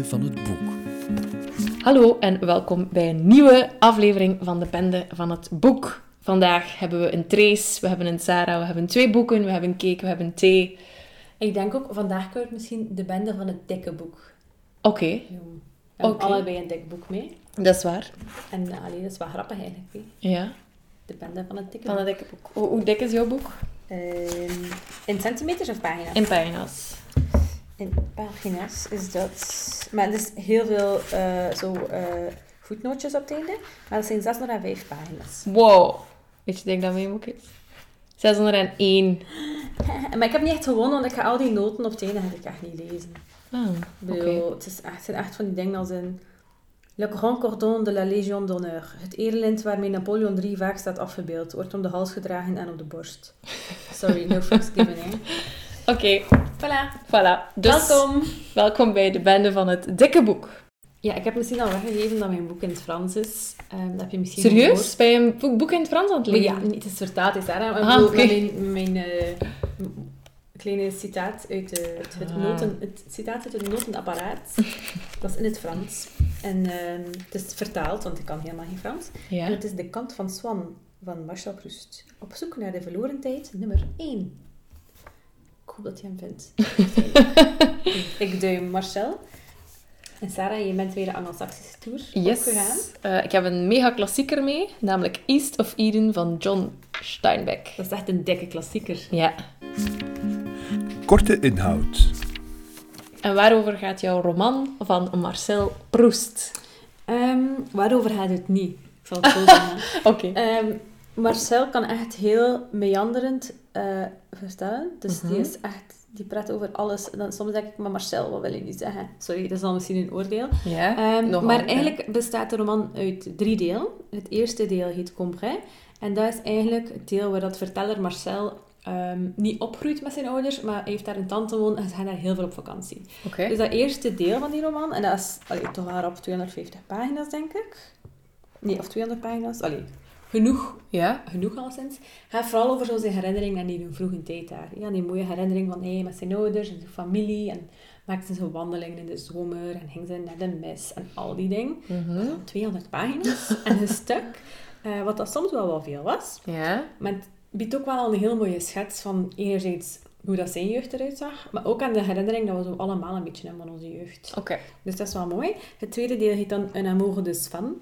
Bende van het Boek. Hallo en welkom bij een nieuwe aflevering van de Bende van het Boek. Vandaag hebben we een Trace, we hebben een Sarah, we hebben twee boeken, we hebben cake, we hebben thee. Ik denk ook, vandaag je misschien de bende van het dikke boek Oké, noemen. We hebben allebei een dik boek mee. dat is waar. En uh, allee, dat is wel grappig eigenlijk. hè. Ja, De bende van het dikke van boek. het dikke boek. Hoe, hoe dik is jouw boek? Ehm, in centimeters of pagina's? In pagina's. In pagina's is dat... Maar er is heel veel eh, zo eh, voetnootjes op het einde. Maar dat zijn 605 pagina's. Wow. Weet je, denk dat mijn boek is? 601. Maar ik heb niet echt gewonnen, want ik ga al die noten op het einde ga ik echt niet lezen. Ah, oké. het, is echt, het zijn echt van die dingen als in... Le Grand Cordon de la Légion d'honneur. Het eerlint waarmee Napoleon III vaak staat afgebeeld, wordt om de hals gedragen en op de borst. Sorry, no fucks given, hè. Oké, Voilà. voilà. Dus, Welkom. welkom bij de Bende van het dikke boek. Ja, ik heb misschien al weggegeven dat mijn boek in het Frans is. Ehm, dat heb je misschien Serieus? je een boek, boek in het Frans aan het Maar lezen? ja, niet, het is vertaald, is. Maar Ah. Mijn, mijn eh, kleine citaat uit de, het, het, Ah. noten, het citaat uit het notenapparaat. dat is in het Frans. En ehm, het is vertaald, want ik kan helemaal geen Frans. En Ja. het is De Kant van Swan van Marcel Proust. Op zoek naar de verloren tijd, nummer 1. Hoop dat je hem vindt. ik duim Marcel. En Sarah, je bent weer de Anglo-Saxische tour Yes. opgegaan. Eh, ik heb een mega klassieker mee, namelijk East of Eden van John Steinbeck. Dat is echt een dikke klassieker. Ja. Korte inhoud. En waarover gaat jouw roman van Marcel Proust? Ehm, waarover gaat het niet? Ik zal het zo zeggen. Oké. Ehm, Marcel kan echt heel meanderend vertellen. Dus die Mhm. is echt... Die praat over alles. En dan soms denk ik, maar Marcel, wat wil je nu zeggen? Sorry, dat is dan misschien een oordeel. Ja, Ehm, maar eigenlijk bestaat de roman uit drie delen. Het eerste deel heet Combray. En dat is eigenlijk het deel waar dat verteller Marcel ehm, niet opgroeit met zijn ouders, maar hij heeft daar een tante wonen en ze gaan daar heel veel op vakantie. Dus dat eerste deel van die roman, en dat is allee, toch wel op 250 pagina's, denk ik. Nee, of 200 pagina's. Allee, genoeg, Ja. genoeg alleszins. Gaat vooral over zo zijn herinneringen aan die vroege tijd daar. Ja, die mooie herinnering van hij met zijn ouders en zijn familie. En maakte ze wandelingen in de zomer en ging ze naar de mis en al die dingen. Mhm. 200 pagina's en een stuk. eh, wat dat soms wel wel veel was. Ja. Maar het biedt ook wel een heel mooie schets van enerzijds hoe dat zijn jeugd eruit zag, maar ook aan de herinnering dat we zo allemaal een beetje hebben van onze jeugd. Oké. Dus dat is wel mooi. Het tweede deel heet dan Een amour de.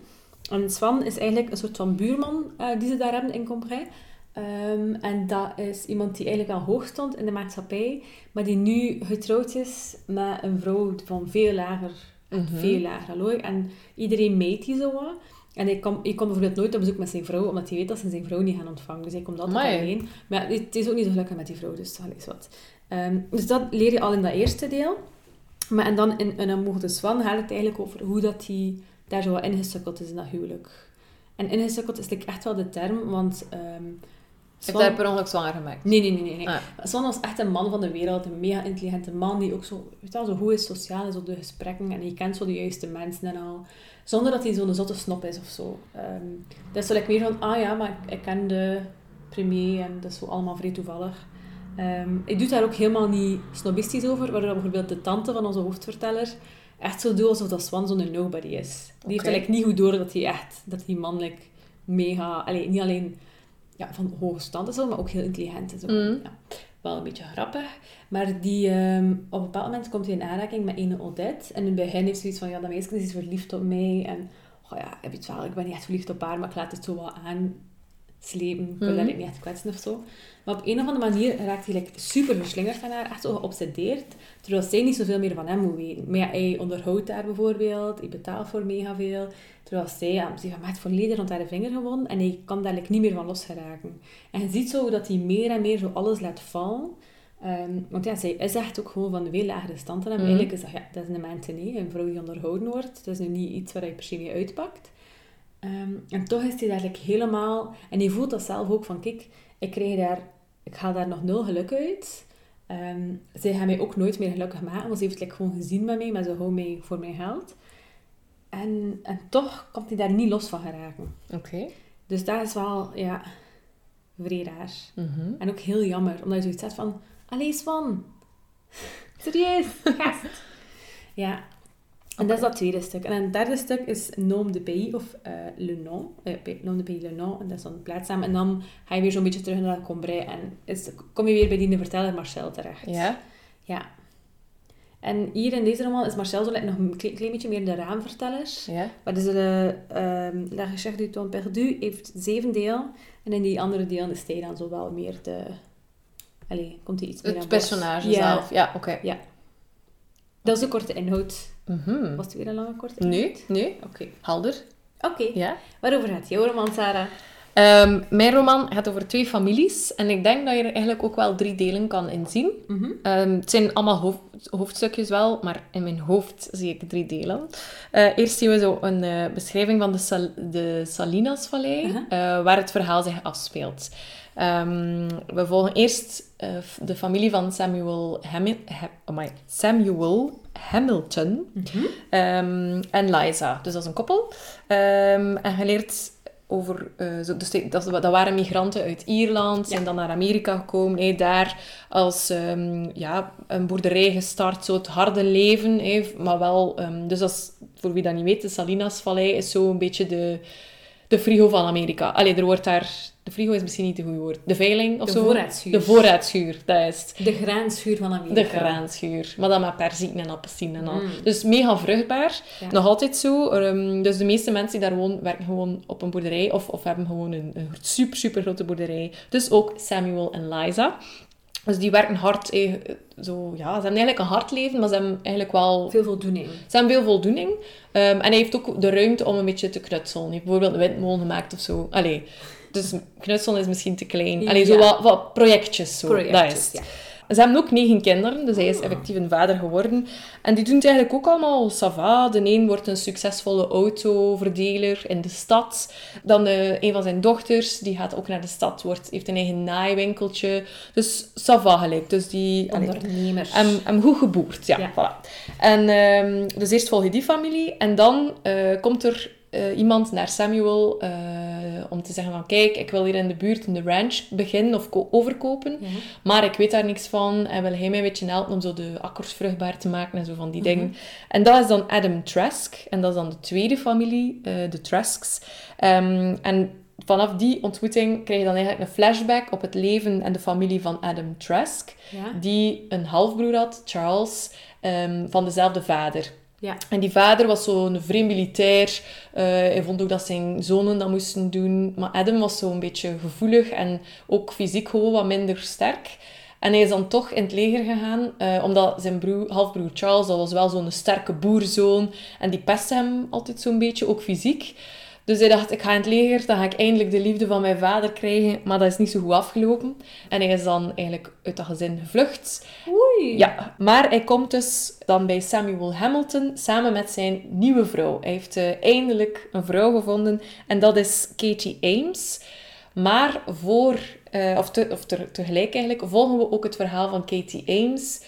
En Svan is eigenlijk een soort van buurman eh, die ze daar hebben in Combray. Ehm, en dat is iemand die eigenlijk al hoog stond in de maatschappij, maar die nu getrouwd is met een vrouw van veel lager, Mhm. veel lager. En iedereen meet die zo wat. En hij komt hij komt bijvoorbeeld nooit op bezoek met zijn vrouw, omdat hij weet dat ze zijn vrouw niet gaan ontvangen. Dus hij komt altijd Amai. alleen. Maar het is ook niet zo gelukkig met die vrouw, dus wel eens wat. Ehm, dus dat leer je al in dat eerste deel. Maar en dan in Een de Swan gaat het eigenlijk over hoe dat hij daar zo wat ingesukkeld is in dat huwelijk. En ingesukkeld is like echt wel de term, want... ehm Ik heb daar per ongeluk zwanger gemaakt. Nee, nee, nee. nee, nee. Ah. Swan was echt een man van de wereld, een mega intelligente man die ook zo, weet je wel, zo goed is sociaal is op de gesprekken en hij kent zo de juiste mensen en al. Zonder dat hij zo'n zotte snop is of zo. Ehm dat is zo like meer van, ah ja, maar ik, ik ken de premier en dat is zo allemaal vrij toevallig. Ehm hij doet daar ook helemaal niet snobistisch over, waardoor bijvoorbeeld de tante van onze hoofdverteller echt zo doet alsof dat Swan zo'n nobody is. Die heeft eigenlijk niet goed door dat hij echt, dat hij mannelijk mega, allee, niet alleen ja, van hoge stand is, maar ook heel intelligent is. ook. Mhm. Ja, wel een beetje grappig. Maar die, ehm, op een bepaald moment komt hij in aanraking met een Odette. En in het begin heeft zoiets van, ja, dat meisje is verliefd op mij. En, oh ja, heb je het wel, ik ben niet echt verliefd op haar, maar ik laat het zo wat aanslepen. Ik wil Mhm. daar niet echt kwetsen of zo. Maar op een of andere manier raakt hij like, super verslingerd van haar, echt zo geobsedeerd. Terwijl zij niet zoveel meer van hem moet weten. Maar ja, hij onderhoudt haar bijvoorbeeld, hij betaalt voor mega veel. Terwijl zij, ja, heeft hem echt volledig rond haar vinger gewonnen en hij kan daar like, niet meer van losgeraken. En je ziet zo dat hij meer en meer zo alles laat vallen. Ehm, want ja, zij is echt ook gewoon van een veel lagere stand dan hem. Eigenlijk is dat, ja, dat is een mens een vrouw die onderhouden wordt. Het is nu niet iets waar hij per se mee uitpakt. Ehm, en toch is hij daar like, helemaal... En hij voelt dat zelf ook van, kijk, ik, krijg daar, ik haal daar nog nul geluk uit. Ehm zij gaan mij ook nooit meer gelukkig maken, want ze heeft het like, gewoon gezien met mij, maar ze houdt mij voor mijn geld. En, en toch komt hij daar niet los van geraken. Oké. Dus dat is wel, ja, vrij raar. Mhm. En ook heel jammer, omdat je zoiets zegt van... Allee, Swan. Serieus, gast. ja. En dat is dat tweede stuk. En het derde stuk is Nom de Pays, of uh, Le Nom. Uh, Nom de Pays Le Nom, en dat is dan de plaatsnaam. En dan ga je weer zo'n beetje terug naar Combray en is, kom je weer bij die verteller Marcel terecht. Ja? Ja. En hier in deze roman is Marcel zo nog een klein, klein beetje meer de raamverteller. Ja. Maar dus de uh, La Recherche du Temps Perdu heeft zeven delen. En in die andere delen is hij dan zo wel meer de... Allee, komt hij iets meer Het aan personage zelf. Ja, oké. Ja. Dat is de korte inhoud. Mhm. Was het weer een lange korte? Nee, nee. Oké. Helder. Oké. Ja. Waarover gaat jouw roman, Sarah? Ehm, mijn roman gaat over twee families. En ik denk dat je er eigenlijk ook wel drie delen kan inzien. Mhm. Ehm, het zijn allemaal hoofd- hoofdstukjes wel, maar in mijn hoofd zie ik drie delen. Eh, eerst zien we zo een eh, beschrijving van de, Sal- de Salinas-vallei, Uh-huh. eh, waar het verhaal zich afspeelt. Ehm, we volgen eerst eh, de familie van Samuel, Hami- Ha- amai, Samuel Hamilton Mhm. ehm, en Liza. Dus dat is een koppel. Ehm, en je leert over... eh, zo, dus dat, dat waren migranten uit Ierland, zijn dan naar Amerika gekomen. hé, daar als ja, een boerderij gestart, zo het harde leven. hé, maar wel... dus is, voor wie dat niet weet, de Salinas-vallei is zo een beetje de, de frigo van Amerika. Allee, er wordt daar... De frigo is misschien niet het goede woord. De veiling of De zo. voorraadschuur. De voorraadschuur, dat is het. De graanschuur van Amerika. De graanschuur. Maar dan met perziken en appelsien en al. Mm. Dus mega vruchtbaar. Ja. Nog altijd zo. Ehm, dus de meeste mensen die daar wonen, werken gewoon op een boerderij. Of, of hebben gewoon een, een super, super grote boerderij. Dus ook Samuel en Liza. Dus die werken hard. eh, zo, ja, ze hebben eigenlijk een hard leven, maar ze hebben eigenlijk wel... Veel voldoening. Ze hebben veel voldoening. Ehm, en hij heeft ook de ruimte om een beetje te knutselen. Hij heeft bijvoorbeeld een windmolen gemaakt of zo. Allee, dus knutselen is misschien te klein. Allee, zo Ja. wat, wat projectjes. Zo. Projectjes, dat is ja. Ze hebben ook negen kinderen, dus hij is effectief een vader geworden. En die doen het eigenlijk ook allemaal ça va. De een wordt een succesvolle autoverdeler in de stad. Dan eh, een van zijn dochters, die gaat ook naar de stad, wordt, heeft een eigen naaiwinkeltje. Dus ça va gelijk. Dus die... Ondernemers. hem, hem goed geboerd, ja. Ja. Voilà. En ehm, dus eerst volg je die familie en dan eh, komt er eh, iemand naar Samuel eh, om te zeggen van kijk, ik wil hier in de buurt een ranch beginnen of ko- overkopen, maar ik weet daar niks van en wil hij mij een beetje helpen om zo de akkers vruchtbaar te maken en zo van die Mhm. dingen. En dat is dan Adam Trask en dat is dan de tweede familie, eh, de Trasks. Ehm, en vanaf die ontmoeting krijg je dan eigenlijk een flashback op het leven en de familie van Adam Trask Ja. die een halfbroer had, Charles, ehm, van dezelfde vader. Ja. En die vader was zo'n vreemd militair. Eh, hij vond ook dat zijn zonen dat moesten doen. Maar Adam was zo'n beetje gevoelig en ook fysiek gewoon wat minder sterk. En hij is dan toch in het leger gegaan, eh, omdat zijn broer, halfbroer Charles, dat was wel zo'n sterke boerzoon. En die pestte hem altijd zo'n beetje, ook fysiek. Dus hij dacht, ik ga in het leger, dan ga ik eindelijk de liefde van mijn vader krijgen. Maar dat is niet zo goed afgelopen. En hij is dan eigenlijk uit dat gezin gevlucht. Oei. Ja, maar hij komt dus dan bij Samuel Hamilton samen met zijn nieuwe vrouw. Hij heeft eh, eindelijk een vrouw gevonden en dat is Katie Ames. Maar voor, eh, of, te, of te- tegelijk eigenlijk, volgen we ook het verhaal van Katie Ames.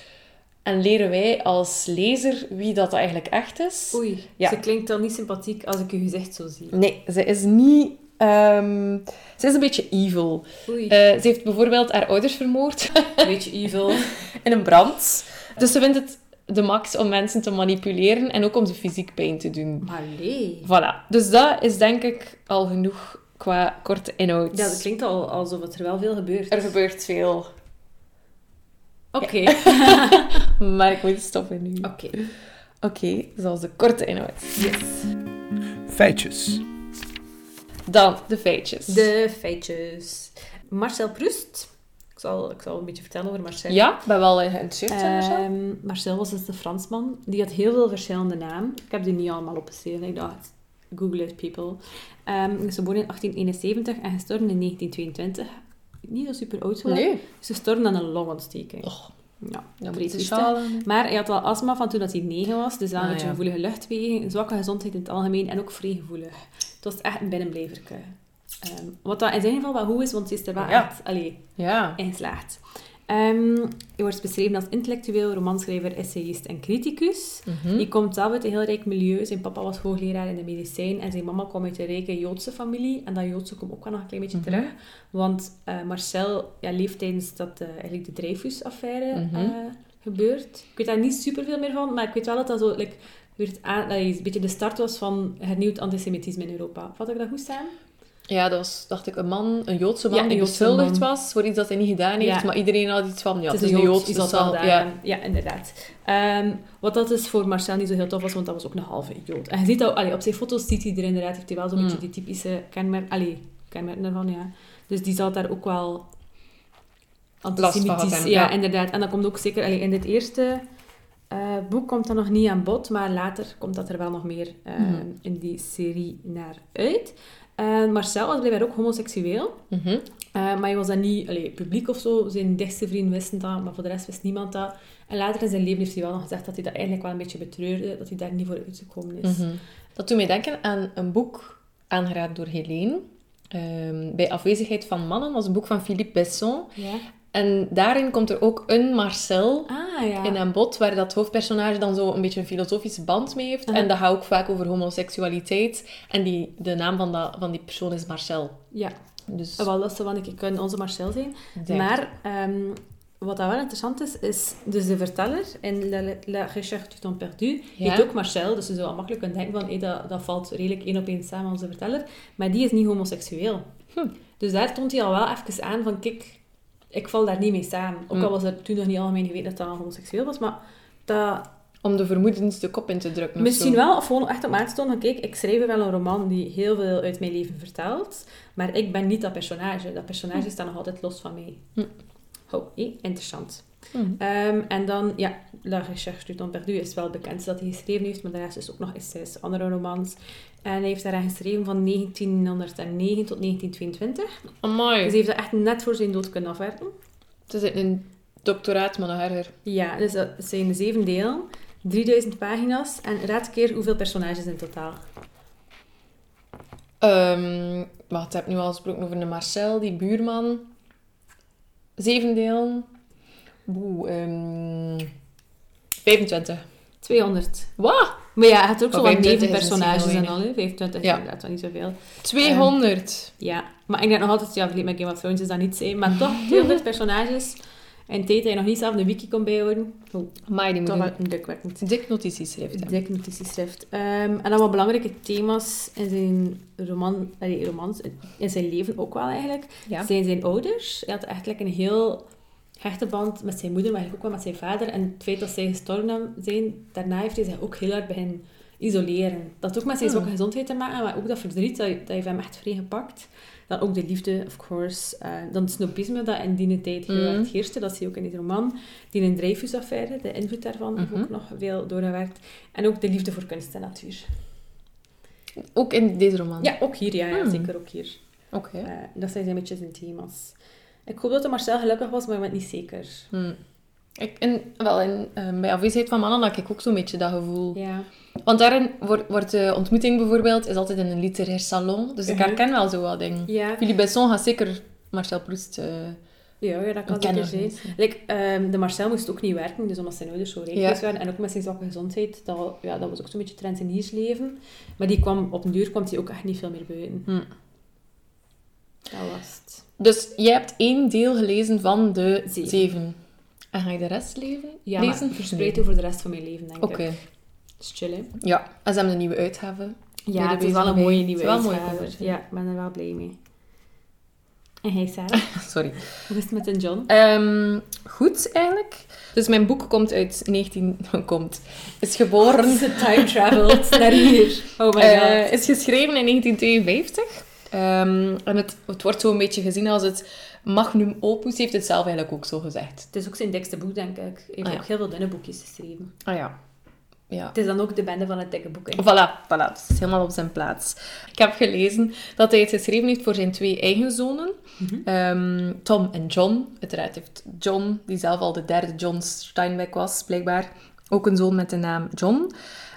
En leren wij als lezer wie dat eigenlijk echt is. Oei. Ja. Ze klinkt dan niet sympathiek als ik je gezicht zo zie. Nee, ze is niet... ehm, ze is een beetje evil. Oei. Eh, ze heeft bijvoorbeeld haar ouders vermoord. Een beetje evil. in een brand. Dus ze vindt het de max om mensen te manipuleren en ook om ze fysiek pijn te doen. Maar nee. Voilà. Dus dat is denk ik al genoeg qua korte inhoud. Ja, dat klinkt al alsof het er wel veel gebeurt. Er gebeurt veel. Oké. Maar ik moet stoppen nu. Oké. Oké, zoals de korte inhoud. Yes. Feitjes. Dan de feitjes. De feitjes. Marcel Proust. Ik zal, ik zal een beetje vertellen over Marcel. Ja, ik ben wel geïnteresseerd in Marcel. Ehm, Marcel was dus de Fransman. Die had heel veel verschillende namen. Ik heb die niet allemaal opgeschreven. Ik dacht, google it, people. Ehm, is geboren in 1871 en gestorven in 1922. Niet zo super oud geworden. Nee. Hij is gestorven aan een longontsteking. Och, Ja, triestig. schalen. Maar hij had wel astma van toen dat hij negen was. Dus wel een Ah, beetje ja. gevoelige luchtweging, zwakke gezondheid in het algemeen en ook vrij gevoelig. Het was echt een binnenblijverke. Ehm, wat dat in zijn geval wel goed is, want hij is er wel Ja. echt allee, Ja. in geslaagd. Ehm, hij wordt beschreven als intellectueel, romanschrijver, essayist en criticus. Hij komt zelf uit een heel rijk milieu. Zijn papa was hoogleraar in de medicijn en zijn mama kwam uit een rijke Joodse familie. En dat Joodse komt ook wel nog een klein beetje Mhm. terug. Want eh, Marcel ja, leeft tijdens dat, eh, eigenlijk de Dreyfus-affaire Mhm. eh, gebeurt. Ik weet daar niet superveel meer van, maar ik weet wel dat dat zo... Like, werd aan, dat een beetje de start was van hernieuwd antisemitisme in Europa. Vat ik dat goed staan? Ja, dat was, dacht ik, een man, een Joodse man Ja, die beschuldigd was voor iets dat hij niet gedaan heeft. Ja. Maar iedereen had iets van, ja, het is een Jood, dus zat wel zal- daar. ja. Ja. inderdaad. Ehm, wat dat is voor Marcel niet zo heel tof was, want dat was ook een halve Jood. En je ziet dat, allee, op zijn foto's ziet hij er inderdaad, heeft hij wel zo'n Mm. beetje die typische kenmerken, allee, kenmerken ervan, ja. Dus die zal daar ook wel antisemitisch... hebben, ja, inderdaad. En dat komt ook zeker, allee, in dit eerste eh, boek komt dat nog niet aan bod, maar later komt dat er wel nog meer eh, Mhm. in die serie naar uit. En Marcel was blijkbaar ook homoseksueel. Mhm. Uh, maar hij was dan niet allee, publiek of zo. Zijn dichtste vrienden wisten dat, maar voor de rest wist niemand dat. En later in zijn leven heeft hij wel nog gezegd dat hij dat eigenlijk wel een beetje betreurde, dat hij daar niet voor uitgekomen is. Mhm. Dat doet mij denken aan een boek aangeraden door Helene. Ehm, bij afwezigheid van mannen, dat is een boek van Philippe Besson. Ja. En daarin komt er ook een Marcel Ah, ja. in aan bod, waar dat hoofdpersonage dan zo een beetje een filosofische band mee heeft. En dat gaat ook vaak over homoseksualiteit. En die, de naam van, dat, van die persoon is Marcel. Ja, Dus, wel, dat zou een keer kunnen onze Marcel zijn. denk- Maar ehm, wat dat wel interessant is, is dus de verteller in La, La Recherche du Temps Perdu Ja. heet ook Marcel. Dus je zou al makkelijk kunnen denken van, hé, dat, dat valt redelijk één op één samen als de verteller. Maar die is niet homoseksueel. Hm. Dus daar toont hij al wel even aan van, kijk, ik val daar niet mee samen. Ook Hm. al was er toen nog niet algemeen geweten dat dat homoseksueel was, maar dat... Om de vermoedens de kop in te drukken. Misschien wel, of gewoon echt om aan te van, kijk, ik schrijf wel een roman die heel veel uit mijn leven vertelt, maar ik ben niet dat personage. Dat personage staat nog altijd los van mij. Hm. Oh, hé, interessant. Ehm, en dan, ja, La Recherche du Temps Perdu is wel het bekendste dat hij geschreven heeft, maar de rest is ook nog eens zes andere romans. En hij heeft daaraan geschreven van 1909 tot 1922. Amai. Dus hij heeft dat echt net voor zijn dood kunnen afwerken. Het is een doctoraat, maar nog erger. Ja, dus dat zijn zeven delen, 3000 pagina's. En raad een keer hoeveel personages in totaal. Ehm wacht, ik heb nu al gesproken over de Marcel, die buurman. Zeven delen. Oeh, ehm 25. 200. Wat? Maar ja, het ook zo wat 25 is nevenpersonages en al. hè. 25 Ja. is inderdaad wel niet zoveel. 200. Ja, maar ik denk nog altijd, ja, vergelijk met Game of Thrones is dat niet zijn. Maar toch, 200 personages. En tijd dat je nog niet zelf een wiki kon bijhouden. Oh, Maar die moet toch wel indrukwekkend. dik notitieschrift. Dik notitieschrift. Ehm, en dan wat belangrijke thema's in zijn roman, allee, romans, in zijn leven ook wel eigenlijk, Ja. zijn zijn ouders. Hij had echt like, een heel hechte band met zijn moeder, maar ook wel met zijn vader. En het feit dat zij gestorven zijn, daarna heeft hij zich ook heel hard beginnen isoleren. Dat ook met zijn Hmm. zwakke gezondheid te maken, maar ook dat verdriet, dat, dat heeft hem echt vrij gepakt. Dan ook de liefde, of course. Eh, dan het snopisme dat in die tijd heel erg heerste. Dat zie je ook in die roman. Die een Dreyfus-affaire, de invloed daarvan, Mhm. ook nog veel doorgewerkt. En ook de liefde voor kunst en natuur. Ook in deze roman. Ja, ook hier. Ja, ja Hmm. zeker ook hier. Oké. Eh, dat zijn een beetje zijn thema's. Ik hoop dat de Marcel gelukkig was, maar ik ben het niet zeker. Hm. Ik, in, wel, in, eh, bij afwezigheid van mannen had ik ook zo'n beetje dat gevoel. Ja. Want daarin wordt, wordt de ontmoeting bijvoorbeeld is altijd in een literair salon. Dus ik Mhm. herken wel zo wat dingen. Ja, Philippe Besson gaat zeker Marcel Proust eh ja, ja dat kan zeker zijn. Like, ehm, de Marcel moest ook niet werken, dus omdat zijn ouders zo rijk Ja. waren. En ook met zijn zwakke gezondheid, dat, ja, dat was ook zo'n beetje trenteniersleven. Maar die kwam, op een duur kwam hij ook echt niet veel meer buiten. Hm. Dat was het. Dus jij hebt één deel gelezen van de Zeven. zeven. En ga je de rest leven? Ja, lezen? verspreid over de rest van mijn leven, denk Oké. ik. Dat is chill, hè? Ja, en ze hebben een nieuwe uitgave. Ja, het is wel een mooie Het nieuwe is wel uitgave. Ja, ik ben er wel blij mee. En jij, Sarah? Sorry. Hoe is het met een John? Ehm, goed, eigenlijk. Dus mijn boek komt uit 19... Komt. Is geboren... Ze time traveled naar hier. Oh my Eh, god. is geschreven in 1952. Ehm, en het, het wordt zo een beetje gezien als het magnum opus. Heeft het zelf eigenlijk ook zo gezegd. Het is ook zijn dikste boek, denk ik. Hij heeft Ah, ja. ook heel veel dunne boekjes geschreven. Ah ja. Ja. Het is dan ook de bende van het dikke boek. hè. Voilà, voilà. Het is helemaal op zijn plaats. Ik heb gelezen dat hij het geschreven heeft voor zijn twee eigen zonen. Mhm. Ehm, Tom en John. Uiteraard heeft John, die zelf al de derde John Steinbeck was, blijkbaar, ook een zoon met de naam John.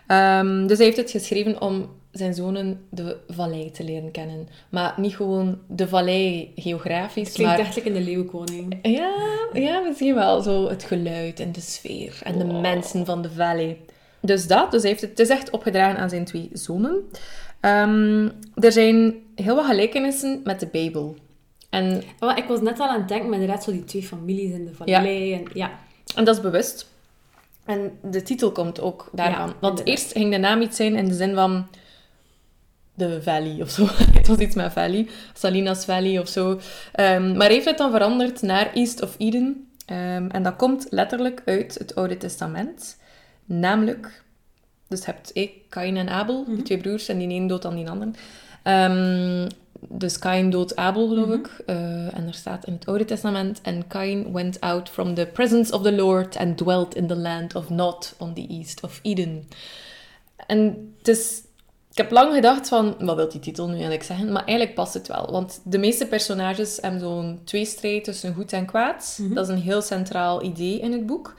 Ehm, dus hij heeft het geschreven om zijn zonen de vallei te leren kennen. Maar niet gewoon de vallei geografisch, Het klinkt maar... in de Leeuwenkoning. Ja, ja, misschien wel. Zo het geluid en de sfeer en de mensen van de valley. Dus dat. Dus hij heeft het, het is echt opgedragen aan zijn twee zonen. Ehm, er zijn heel wat gelijkenissen met de Bijbel. En, Maar ik was net al aan het denken, maar inderdaad zo die twee families in de vallei. En, ja. en dat is bewust. En de titel komt ook daarvan. Ja, Want eerst ging de naam iets zijn in de zin van de Valley of zo. het was iets met Valley. Salinas Valley of zo. Ehm, maar heeft het dan veranderd naar East of Eden. Ehm, en dat komt letterlijk uit het Oude Testament. Namelijk, dus je hebt eh, Kain en Abel, die twee broers, en die ene doodt dan die andere. Ehm, dus Kain doodt Abel, geloof ik. Eh, en er staat in het Oude Testament... And Kain went out from the presence of the Lord and dwelt in the land of Nod on the east of Eden. En het is... Ik heb lang gedacht van, wat wil die titel nu eigenlijk zeggen? Maar eigenlijk past het wel. Want de meeste personages hebben zo'n tweestrijd tussen goed en kwaad. Dat is een heel centraal idee in het boek.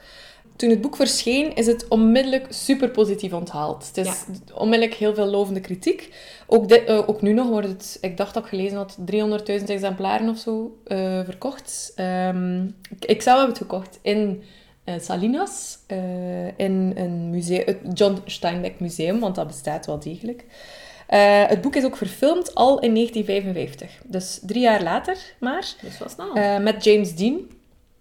Toen het boek verscheen, is het onmiddellijk super positief onthaald. Het is onmiddellijk heel veel lovende kritiek. Ook, dit, eh, ook nu nog wordt het, ik dacht dat ik gelezen had, 300.000 exemplaren of zo eh, verkocht. Ehm, ik, ik zelf heb het gekocht in Salinas, eh, in een museum, het John Steinbeck Museum, want dat bestaat wel degelijk. Eh, het boek is ook verfilmd al in 1955, dus drie jaar later maar. Dus wel snel. Eh, met James Dean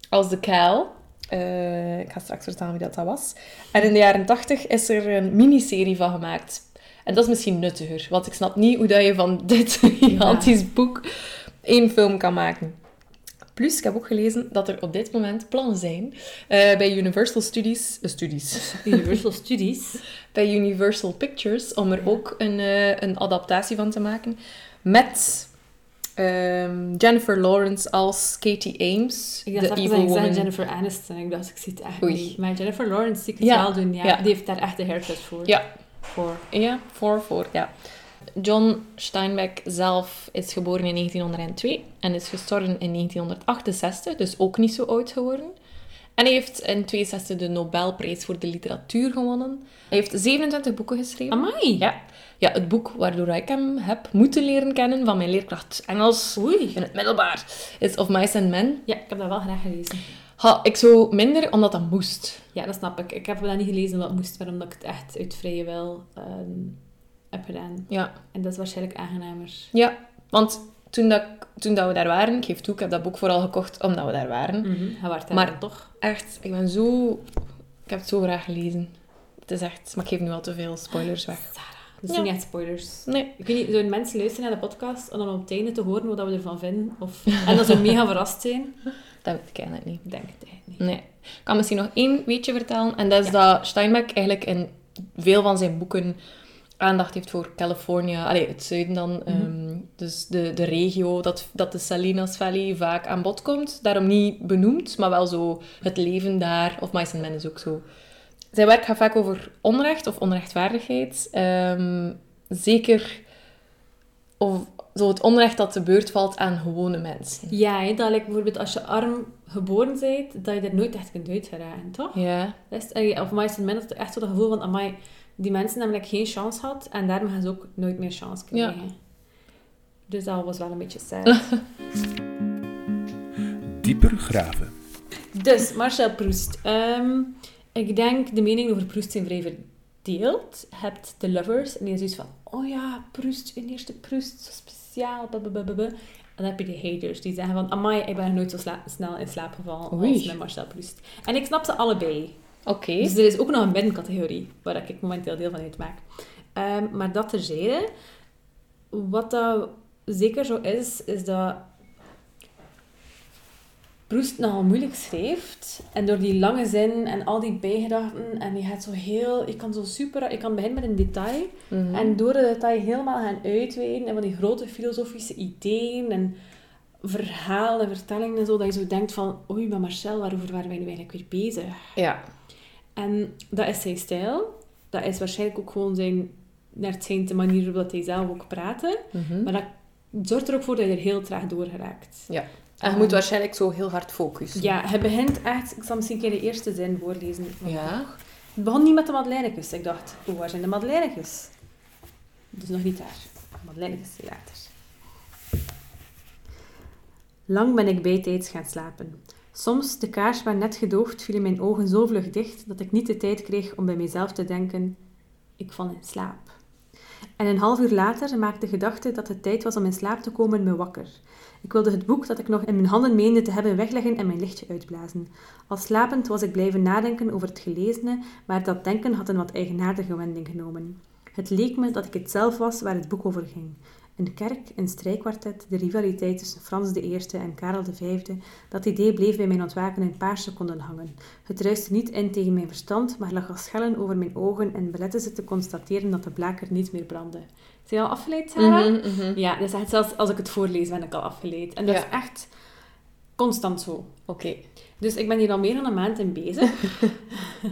als de Cal. Eh, ik ga straks vertellen wie dat, dat was. En in de jaren 80 is er een miniserie van gemaakt. En dat is misschien nuttiger, want ik snap niet hoe dat je van dit gigantisch boek één film kan maken. Plus, ik heb ook gelezen dat er op dit moment plannen zijn eh, bij Universal Studies, eh, Studies, Universal Studies. bij Universal Pictures om er ook een, eh, een adaptatie van te maken met ehm, Jennifer Lawrence als Katie Ames, Ik dacht de evil ik woman. Jennifer Aniston. Ik dacht, ik zie het echt Oei. niet. Maar Jennifer Lawrence zie ik het Ja, wel doen. Ja. ja. Die heeft daar echt de haircut voor. Ja, Voor. ja, voor, voor, ja. John Steinbeck zelf is geboren in 1902 en is gestorven in 1968, dus ook niet zo oud geworden. En hij heeft in 62 de Nobelprijs voor de literatuur gewonnen. Hij heeft 27 boeken geschreven. Amai. Ja. ja, het boek waardoor ik hem heb moeten leren kennen van mijn leerkracht Engels Oei. in het middelbaar is Of Mice and Men. Ja, ik heb dat wel graag gelezen. Ha, ik zou minder, omdat dat moest. Ja, dat snap ik. Ik heb dat niet gelezen wat moest, maar omdat ik het echt uit vrije wil ehm, heb gedaan. Ja, En dat is waarschijnlijk aangenamer. ja want toen, dat, toen dat we daar waren, ik geef toe, ik heb dat boek vooral gekocht omdat we daar waren. Mhm. Daar Maar- dan toch. Echt, ik ben zo... Ik heb het zo graag gelezen. Het is echt... Maar ik geef nu al te veel spoilers weg. Dat zijn Ja. niet echt spoilers. Nee. Ik weet niet, zouden mensen luisteren naar de podcast om dan op het einde te horen wat we ervan vinden? Of... En dat ze mega verrast zijn? Dat weet ik eigenlijk niet. Denk het eigenlijk niet. Nee. Ik kan misschien nog één weetje vertellen. En dat is dat Steinbeck eigenlijk in veel van zijn boeken aandacht heeft voor Californië. Allee, het zuiden dan. ehm, dus de, de regio dat, dat de Salinas Valley vaak aan bod komt. Daarom niet benoemd, maar wel zo het leven daar. Of Mice and Men is ook zo. Zijn werk gaat vaak over onrecht of onrechtvaardigheid. Ehm, zeker of zo het onrecht dat te beurt valt aan gewone mensen. Ja, dat lijkt bijvoorbeeld als je arm geboren bent, dat je er nooit echt kunt uitgeraken, toch? Ja. Eh, of Mice and Men echt zo dat gevoel van, amai, die mensen hebben like geen chance gehad en daarom gaan ze ook nooit meer chance krijgen. Dus dat was wel een beetje sad. Dieper graven. dus, Marcel Proust. Ehm, ik denk, de meningen over Proust zijn vrij verdeeld. Je hebt de lovers en die is zoiets van, oh ja, Proust, een eerste Proust, zo speciaal, blablabla. En dan heb je de haters, die zeggen van, amai, ik ben nooit zo sla- snel in slaap gevallen Oei. als met Marcel Proust. En ik snap ze allebei. Oké. Dus er is ook nog een middencategorie, waar ik momenteel deel van uitmaak. Ehm, maar dat terzijde, wat dat zeker zo is, is dat Proest nogal moeilijk schrijft. En door die lange zin en al die bijgedachten, en je gaat zo heel, je kan zo super, je kan beginnen met een detail, Mhm. en door het detail helemaal gaan uitweiden, en van die grote filosofische ideeën, en verhalen en vertellingen en zo, dat je zo denkt van, oei, maar Marcel, waarover waren wij nu eigenlijk weer bezig? Ja. En dat is zijn stijl. Dat is waarschijnlijk ook gewoon zijn, naar het zijn de manier waarop hij zelf ook praatte. Mhm. Maar dat zorgt er ook voor dat je er heel traag door geraakt. Ja. En je moet waarschijnlijk zo heel hard focussen. Ja, hij begint echt... Ik zal misschien een keer de eerste zin voorlezen. Ja. Het begon niet met de Madeleinekes. Ik dacht, oh, waar zijn de Madeleinekes? Dus nog niet daar. De Madeleinekes zijn later. Lang ben ik bijtijds gaan slapen. Soms, de kaars maar net gedoofd, vielen mijn ogen zo vlug dicht dat ik niet de tijd kreeg om bij mezelf te denken: ik val in slaap. En een half uur later maakte de gedachte dat het tijd was om in slaap te komen me wakker. Ik wilde het boek dat ik nog in mijn handen meende te hebben wegleggen en mijn lichtje uitblazen. Al slapend was ik blijven nadenken over het gelezene, maar dat denken had een wat eigenaardige wending genomen. Het leek me dat ik het zelf was waar het boek over ging. Een kerk, een strijkkwartet, de rivaliteit tussen Frans I en Karel V, dat idee bleef bij mijn ontwaken een paar seconden hangen. Het ruiste niet in tegen mijn verstand, maar lag als schellen over mijn ogen en belette ze te constateren dat de blaker niet meer brandde. Zijn je al afgeleid, Sarah? Mhm, mhm. Ja, dus echt zelfs als ik het voorlees, ben ik al afgeleid. En dat Ja. is echt constant zo. Oké. Dus ik ben hier al meer dan een maand in bezig.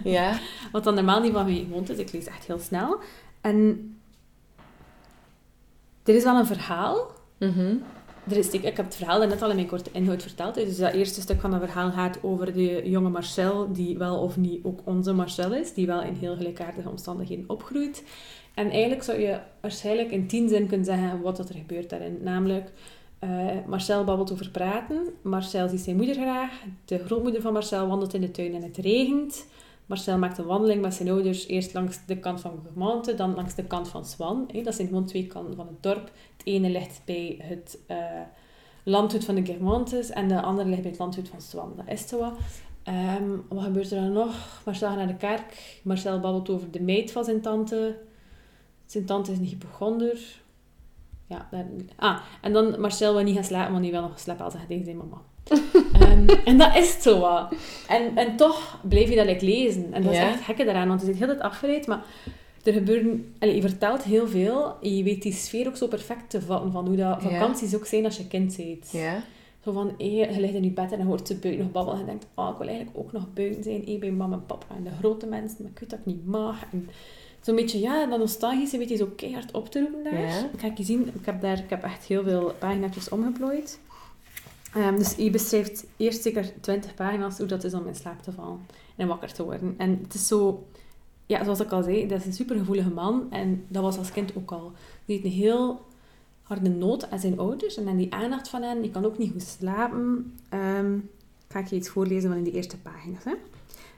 Ja. Wat dan normaal niet van mij gewoond is. Ik lees echt heel snel. En er is wel een verhaal. Mhm. Er is, ik, ik heb het verhaal net al in mijn korte inhoud verteld. Dus dat eerste stuk van het verhaal gaat over de jonge Marcel, die wel of niet ook onze Marcel is, die wel in heel gelijkaardige omstandigheden opgroeit. En eigenlijk zou je waarschijnlijk in tien zin kunnen zeggen wat er gebeurt daarin. Namelijk, eh, Marcel babbelt over praten. Marcel ziet zijn moeder graag. De grootmoeder van Marcel wandelt in de tuin en het regent. Marcel maakt een wandeling met zijn ouders, eerst langs de kant van Gemeente, dan langs de kant van Swan. Dat zijn gewoon twee kanten van het dorp. Het ene ligt bij het landgoed van de Germantes en de andere ligt bij het landgoed van Swan. Dat is zo wat. Ehm, wat gebeurt er dan nog? Marcel gaat naar de kerk. Marcel babbelt over de meid van zijn tante. Zijn tante is een hypochonder. Ja, ah, en dan Marcel wil niet gaan slapen, want hij wil nog slapen als hij tegen zijn mama. Ehm, en dat is het zo wat. En, en toch blijf je dat like, lezen. En dat is echt gekke daaraan, want je zit heel tijd afgeleid, maar er gebeuren... Allee, je vertelt heel veel en je weet die sfeer ook zo perfect te vatten van hoe dat Ja. vakanties ook zijn als je kind bent. Ja. Zo van, je ligt in je bed en dan hoort ze buiten nog babbelen en je denkt, oh, ik wil eigenlijk ook nog buiten zijn, hé, bij mama en papa en de grote mensen, maar ik weet dat ik niet mag. En zo'n beetje, ja, dat nostalgische weet je zo keihard op te roepen daar. Ja. Ik ga je zien, ik heb daar ik heb echt heel veel pagina's omgeplooid. Ehm, dus je beschrijft eerst zeker 20 pagina's hoe dat is om in slaap te vallen en wakker te worden. En het is zo, ja, zoals ik al zei, dat is een supergevoelige man en dat was als kind ook al. Die heeft een heel harde nood aan zijn ouders en aan die aandacht van hen. Die kan ook niet goed slapen. Ehm, ga ik je iets voorlezen van in die eerste pagina's. Hè?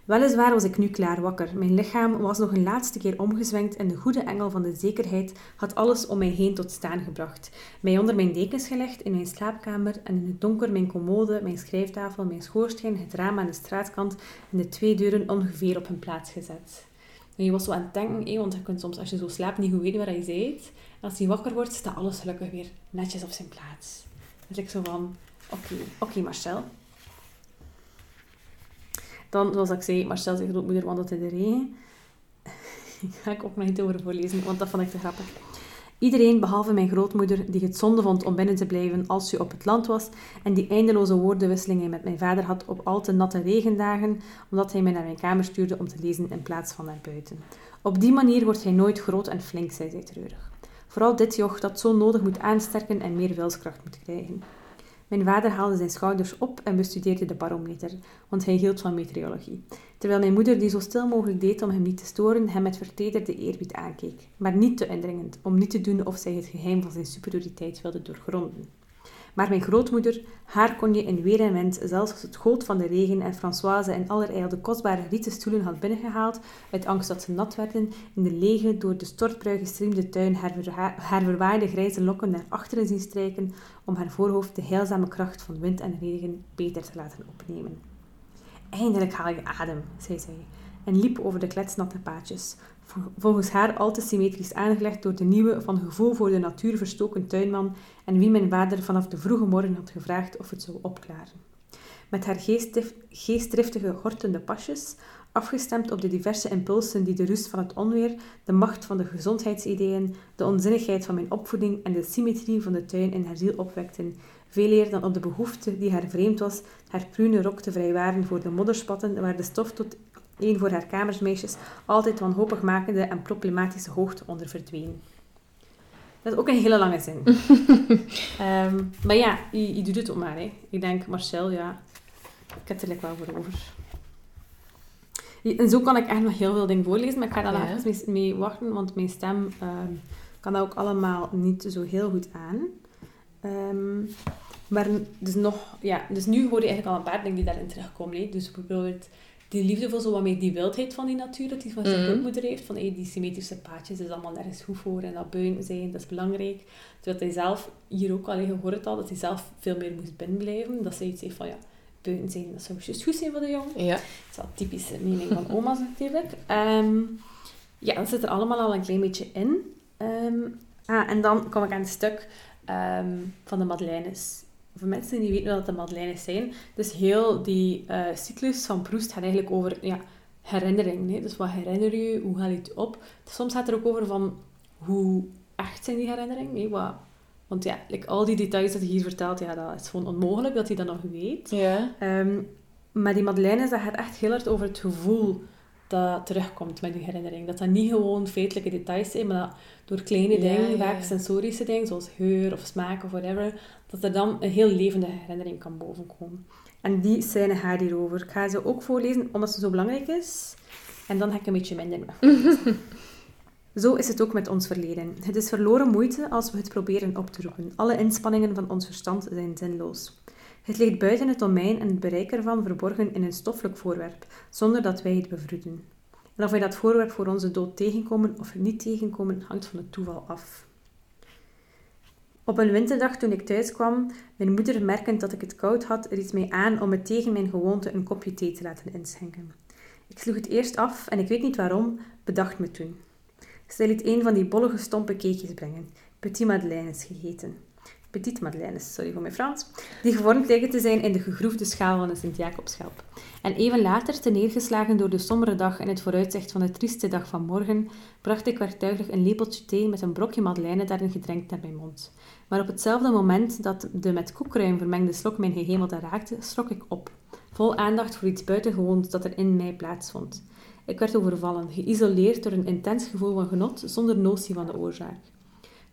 Weliswaar was ik nu klaar wakker. Mijn lichaam was nog een laatste keer omgezwenkt en de goede engel van de zekerheid had alles om mij heen tot staan gebracht. Mij onder mijn dekens gelegd in mijn slaapkamer en in het donker mijn commode, mijn schrijftafel, mijn schoorsteen, het raam aan de straatkant en de twee deuren ongeveer op hun plaats gezet. En je was zo aan het denken, want je kunt soms als je zo slaapt niet goed weten waar je bent. Als je wakker wordt, staat alles gelukkig weer netjes op zijn plaats. Dus ik zo van, oké, oké Marcel. Dan, zoals ik zei, Marcel zijn grootmoeder wandelt in de regen. Daar ga ik ook nog niet over voorlezen, want dat vond ik te grappig. Iedereen, behalve mijn grootmoeder, die het zonde vond om binnen te blijven als ze op het land was, en die eindeloze woordenwisselingen met mijn vader had op al te natte regendagen, omdat hij mij naar mijn kamer stuurde om te lezen in plaats van naar buiten. Op die manier wordt hij nooit groot en flink, zei zij treurig. Vooral dit joch dat zo nodig moet aansterken en meer wilskracht moet krijgen. Mijn vader haalde zijn schouders op en bestudeerde de barometer, want hij hield van meteorologie. Terwijl mijn moeder, die zo stil mogelijk deed om hem niet te storen, hem met vertederde eerbied aankeek. Maar niet te indringend, om niet te doen of zij het geheim van zijn superioriteit wilde doorgronden. Maar mijn grootmoeder, haar kon je in weer en wind, zelfs als het goot van de regen en Françoise in allerijl de kostbare rieten stoelen had binnengehaald, uit angst dat ze nat werden, in de lege, door de stortbrui gestreamde tuin haar, verha- haar verwaaide grijze lokken naar achteren zien strijken, om haar voorhoofd de heilzame kracht van wind en regen beter te laten opnemen. Eindelijk haal je adem, zei zij, en liep over de kletsnatte paadjes, volgens haar al te symmetrisch aangelegd door de nieuwe, van gevoel voor de natuur verstoken tuinman en wie mijn vader vanaf de vroege morgen had gevraagd of het zou opklaren. Met haar geestdrif- geestdriftige, hortende pasjes, afgestemd op de diverse impulsen die de rust van het onweer, de macht van de gezondheidsideeën, de onzinnigheid van mijn opvoeding en de symmetrie van de tuin in haar ziel opwekten, veel eer dan op de behoefte die haar vreemd was, haar prune rok te vrijwaren voor de modderspatten waar de stof tot een voor haar kamersmeisjes altijd wanhopig makende en problematische hoogte onder verdween. Dat is ook een hele lange zin. Ehm, maar ja, je, je doet het ook maar. Hè. Ik denk, Marcel, ja, ik heb het er like wel voor over. En zo kan ik echt nog heel veel dingen voorlezen, maar ik ga daar Ja. even mee, mee wachten, want mijn stem ehm, kan dat ook allemaal niet zo heel goed aan. Ehm, maar dus nog, ja, dus nu hoor je eigenlijk al een paar dingen die daarin terugkomen. Hè. Dus bijvoorbeeld die liefde voor zo wat meer die wildheid van die natuur, dat hij van zijn Mhm. grootmoeder heeft. Van hey, die symmetrische paadjes is allemaal nergens goed voor en dat buiten zijn, dat is belangrijk. Terwijl hij zelf, hier ook al gehoord had, dat hij zelf veel meer moest binnenblijven. Dat ze iets heeft van, ja, buiten zijn, dat zou juist goed zijn voor de jong. Ja. Dat is wel een typische mening van oma's natuurlijk. Ehm, ja, dat zit er allemaal al een klein beetje in. Ehm, ah, en dan kom ik aan het stuk ehm, van de Madeleines. Voor mensen die niet weten wat de Madeleines zijn, dus heel die eh, cyclus van Proest gaat eigenlijk over ja, herinnering. Hè? Dus wat herinner je, hoe haal je het op? Soms gaat het er ook over van hoe echt zijn die herinneringen. Hè? Wat, want ja, like, al die details dat hij hier vertelt, ja, dat is gewoon onmogelijk dat hij dat nog weet. Ja. Ehm, maar die Madeleines, dat gaat echt heel hard over het gevoel dat terugkomt met die herinnering. Dat dat niet gewoon feitelijke details zijn, maar dat door kleine dingen, ja, vaak ja. sensorische dingen, zoals geur of smaak of whatever, dat er dan een heel levende herinnering kan bovenkomen. En die scène gaat hierover. Ik ga ze ook voorlezen, omdat ze zo belangrijk is. En dan ga ik een beetje minder. Zo is het ook met ons verleden. Het is verloren moeite als we het proberen op te roepen. Alle inspanningen van ons verstand zijn zinloos. Het ligt buiten het domein en het bereik ervan verborgen in een stoffelijk voorwerp, zonder dat wij het bevroeden. En of wij dat voorwerp voor onze dood tegenkomen of niet tegenkomen, hangt van het toeval af. Op een winterdag toen ik thuis kwam, mijn moeder merkend dat ik het koud had, ried mij aan om me tegen mijn gewoonte een kopje thee te laten inschenken. Ik sloeg het eerst af en ik weet niet waarom, bedacht me toen. Zij liet een van die bollige stompe cakejes brengen, petit madeleines geheten. Petit madeleines, sorry voor mijn Frans, die gevormd lijken te zijn in de gegroefde schaal van een Sint-Jacobschelp. En even later, te neergeslagen door de sombere dag en het vooruitzicht van de trieste dag van morgen, bracht ik werktuiglijk een lepeltje thee met een brokje madeleine daarin gedrenkt naar mijn mond. Maar op hetzelfde moment dat de met koekruim vermengde slok mijn gehemelte raakte, schrok ik op, vol aandacht voor iets buitengewoons dat er in mij plaatsvond. Ik werd overvallen, geïsoleerd door een intens gevoel van genot, zonder notie van de oorzaak.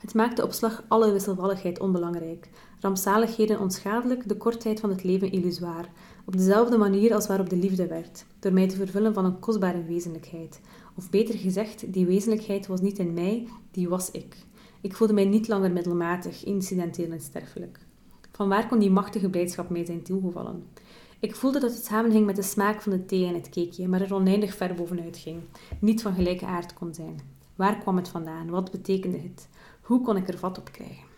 Het maakte op slag alle wisselvalligheid onbelangrijk, rampzaligheden onschadelijk, de kortheid van het leven illusoir, op dezelfde manier als waarop de liefde werd, door mij te vervullen van een kostbare wezenlijkheid. Of beter gezegd, die wezenlijkheid was niet in mij, die was ik. Ik voelde mij niet langer middelmatig, incidenteel en sterfelijk. Vanwaar kon die machtige blijdschap mij zijn toegevallen? Ik voelde dat het samenhing met de smaak van de thee en het cakeje, maar er oneindig ver bovenuit ging, niet van gelijke aard kon zijn. Waar kwam het vandaan? Wat betekende het? Hoe kon ik er vat op krijgen?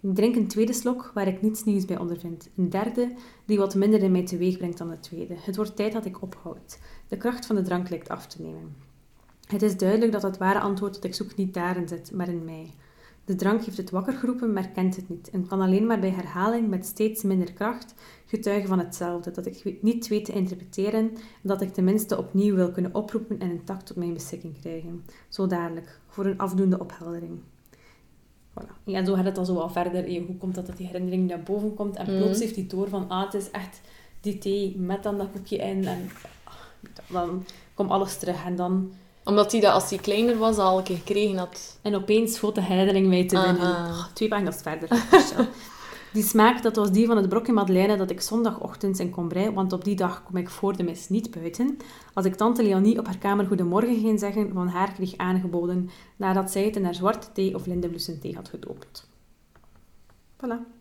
Ik drink een tweede slok waar ik niets nieuws bij ondervind. Een derde die wat minder in mij teweeg brengt dan de tweede. Het wordt tijd dat ik ophoud. De kracht van de drank lijkt af te nemen. Het is duidelijk dat het ware antwoord dat ik zoek niet daarin zit, maar in mij. De drank heeft het wakker geroepen, maar kent het niet en kan alleen maar bij herhaling met steeds minder kracht getuigen van hetzelfde, dat ik niet weet te interpreteren en dat ik tenminste opnieuw wil kunnen oproepen en een tact tot mijn beschikking krijgen. Zo dadelijk, voor een afdoende opheldering. Voilà. Ja, en zo gaat het dan zo wel verder. Hey, hoe komt dat dat die herinnering naar boven komt? En plots Mhm. heeft hij door van, ah, het is echt die thee met dan dat koekje in. En ah, dan komt alles terug. En dan... Omdat hij dat als hij kleiner was al een keer gekregen had. En opeens schoot de herinnering mij te binnen. Aha. Ah, twee pagina's verder. Die smaak, dat was die van het brokje madeleine dat ik zondagochtends in Combray, want op die dag kom ik voor de mis niet buiten, als ik tante Leonie op haar kamer goedemorgen ging zeggen, van haar kreeg aangeboden, nadat zij het in haar zwarte thee of lindenbloesemthee had gedoopt. Voilà.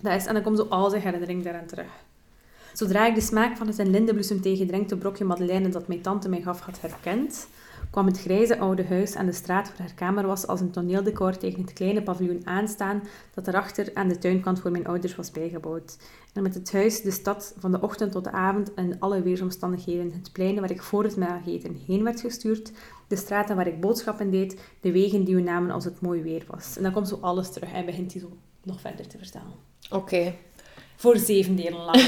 Dat is, en dan komt zo al zijn herinnering daaraan terug. Zodra ik de smaak van het in lindenbloesemthee gedrenkte brokje madeleine dat mijn tante mij gaf had herkend, kwam het grijze oude huis aan de straat waar haar kamer was als een toneeldecor tegen het kleine paviljoen aanstaan dat erachter aan de tuinkant voor mijn ouders was bijgebouwd. En met het huis de stad van de ochtend tot de avond en alle weersomstandigheden, het plein waar ik voor het middageten heen werd gestuurd, de straten waar ik boodschappen deed, de wegen die we namen als het mooi weer was. En dan komt zo alles terug en begint hij zo nog verder te vertellen. Oké. Voor zeven delen lang.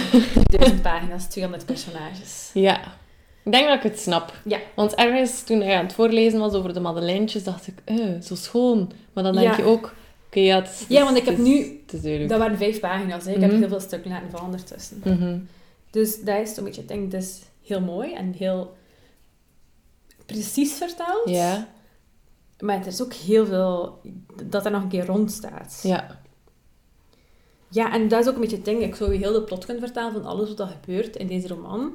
Duizend pagina's, 200 personages. Ja. Ik denk dat ik het snap. Ja. Want ergens, toen hij aan het voorlezen was over de madeleintjes, dacht ik, eh, zo schoon. Maar dan denk Ja. je ook, oké, ja, het is... Ja, want ik heb het is- nu... Het. Dat waren vijf pagina's. Hè. Ik heb Mhm. heel veel stukken laten vallen ertussen. Mhm. Dus dat is een beetje, ik denk, dat is heel mooi en heel precies verteld. Ja. Maar er is ook heel veel dat er nog een keer rond staat. Ja. Ja, en dat is ook een beetje het ding. Ik zou je heel de plot kunnen vertellen van alles wat er gebeurt in deze roman.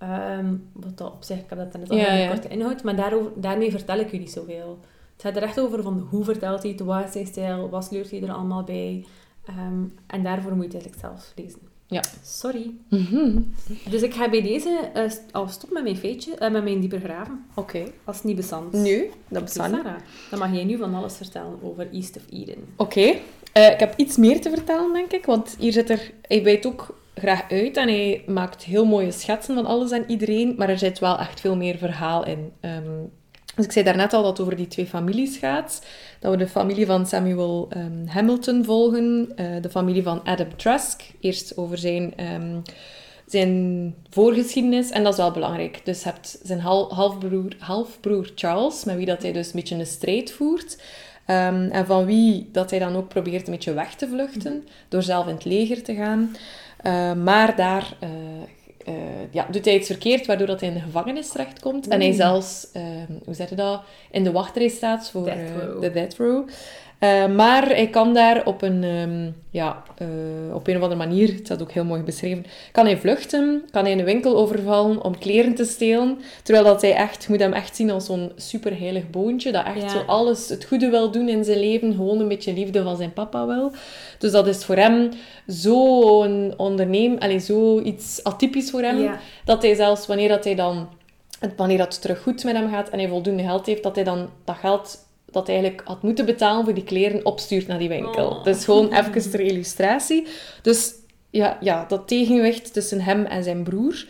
Ehm, wat dat op zich, ik heb dat net al Ja, korte inhoud, maar daarover, daarmee vertel ik niet zoveel. Het gaat er echt over van hoe vertelt hij het, wat is zijn stijl, wat sleurt hij er allemaal bij. Ehm, en daarvoor moet je het eigenlijk zelf lezen. Ja. Sorry. Mhm. Dus ik ga bij deze eh, al stoppen met mijn feitje, eh, met mijn dieper graven. Oké. Als het niet bestand. Nu, dat niet. Sarah, dan mag jij nu van alles vertellen over East of Eden. Oké. Eh, ik heb iets meer te vertellen, denk ik. Want hier zit er... Hij bijt ook graag uit en hij maakt heel mooie schetsen van alles en iedereen. Maar er zit wel echt veel meer verhaal in. Ehm, dus ik zei daarnet al dat het over die twee families gaat. Dat we de familie van Samuel ehm, Hamilton volgen. eh, de familie van Adam Trask. Eerst over zijn... ehm, zijn voorgeschiedenis, en dat is wel belangrijk. Dus je hebt zijn hal- halfbroer, halfbroer Charles, met wie dat hij dus een beetje een strijd voert. En van wie dat hij dan ook probeert een beetje weg te vluchten, door zelf in het leger te gaan. Eh, maar daar eh, eh, ja, doet hij iets verkeerd, waardoor dat hij in de gevangenis terechtkomt. En hij zelfs, ehm, hoe zeg je dat, in de wachtrij staat voor Death de death row. Eh, maar hij kan daar op een, ehm, ja, eh, op een of andere manier, het staat ook heel mooi beschreven, kan hij vluchten, kan hij een winkel overvallen om kleren te stelen. Terwijl dat hij echt, je moet hem echt zien als zo'n superheilig boontje, dat echt Ja. zo alles, het goede wil doen in zijn leven, gewoon een beetje liefde van zijn papa wil. Dus dat is voor hem zo'n onderneem, allez, zo iets atypisch voor hem, Ja. dat hij zelfs wanneer dat hij dan, wanneer dat het terug goed met hem gaat en hij voldoende geld heeft, dat hij dan dat geld dat hij eigenlijk had moeten betalen voor die kleren opstuurt naar die winkel. Oh. Dus gewoon even ter illustratie. Dus ja, ja, dat tegenwicht tussen hem en zijn broer.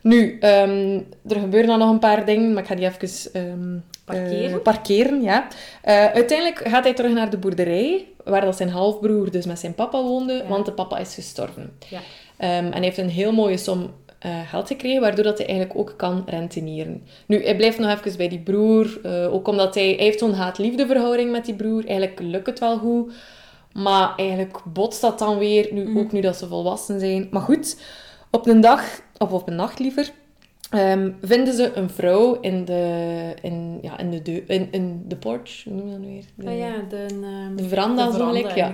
Nu, ehm, er gebeuren dan nog een paar dingen, maar ik ga die even ehm, Parkeren? eh, parkeren ja. Eh, uiteindelijk gaat hij terug naar de boerderij, waar dat zijn halfbroer dus met zijn papa woonde, Ja. want de papa is gestorven. Ja. Ehm, en hij heeft een heel mooie som eh, geld gekregen, waardoor dat hij eigenlijk ook kan rentenieren. Nu, hij blijft nog even bij die broer, eh, ook omdat hij, hij heeft zo'n haat-liefde verhouding met die broer. Eigenlijk lukt het wel goed, maar eigenlijk botst dat dan weer, nu, Mhm. ook nu dat ze volwassen zijn. Maar goed, op een dag, of op een nacht liever, ehm, vinden ze een vrouw in de, in, ja, in de, in, in de porch, hoe noem je dat nu weer? De, Ah ja, de, ehm, de veranda, de veranda ja.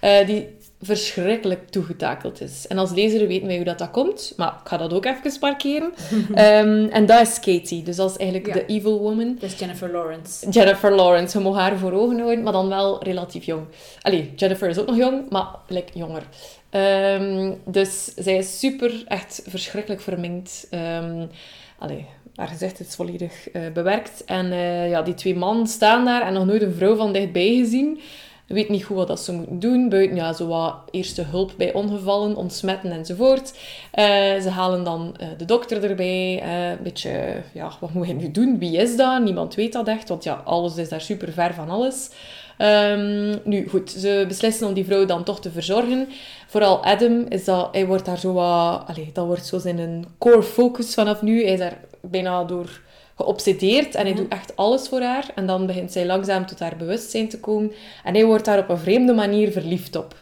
Eh, die verschrikkelijk toegetakeld is. En als lezer weten wij hoe dat, dat komt, maar ik ga dat ook even parkeren. Ehm, en dat is Katie, dus dat is eigenlijk Ja. de evil woman. Dat is Jennifer Lawrence. Jennifer Lawrence, je mag haar voor ogen houden, maar dan wel relatief jong. Allee, Jennifer is ook nog jong, maar like, jonger. Ehm, dus zij is super, echt verschrikkelijk verminkt. Ehm allee, haar gezicht is volledig eh, bewerkt. En eh, ja, die twee mannen staan daar en nog nooit een vrouw van dichtbij gezien. Weet niet goed wat ze moeten doen. Buiten ja, zo wat eerste hulp bij ongevallen, ontsmetten enzovoort. Eh, ze halen dan eh, de dokter erbij. eh, een beetje, ja, wat moet hij nu doen? Wie is dat? Niemand weet dat echt, want ja, alles is daar super ver van alles. Ehm, nu, goed, ze beslissen om die vrouw dan toch te verzorgen. Vooral Adam, is dat, hij wordt daar zo wat... Allee, dat wordt zo zijn een core focus vanaf nu. Hij is daar bijna door geobsedeerd en hij doet echt alles voor haar. En dan begint zij langzaam tot haar bewustzijn te komen. En hij wordt daar op een vreemde manier verliefd op.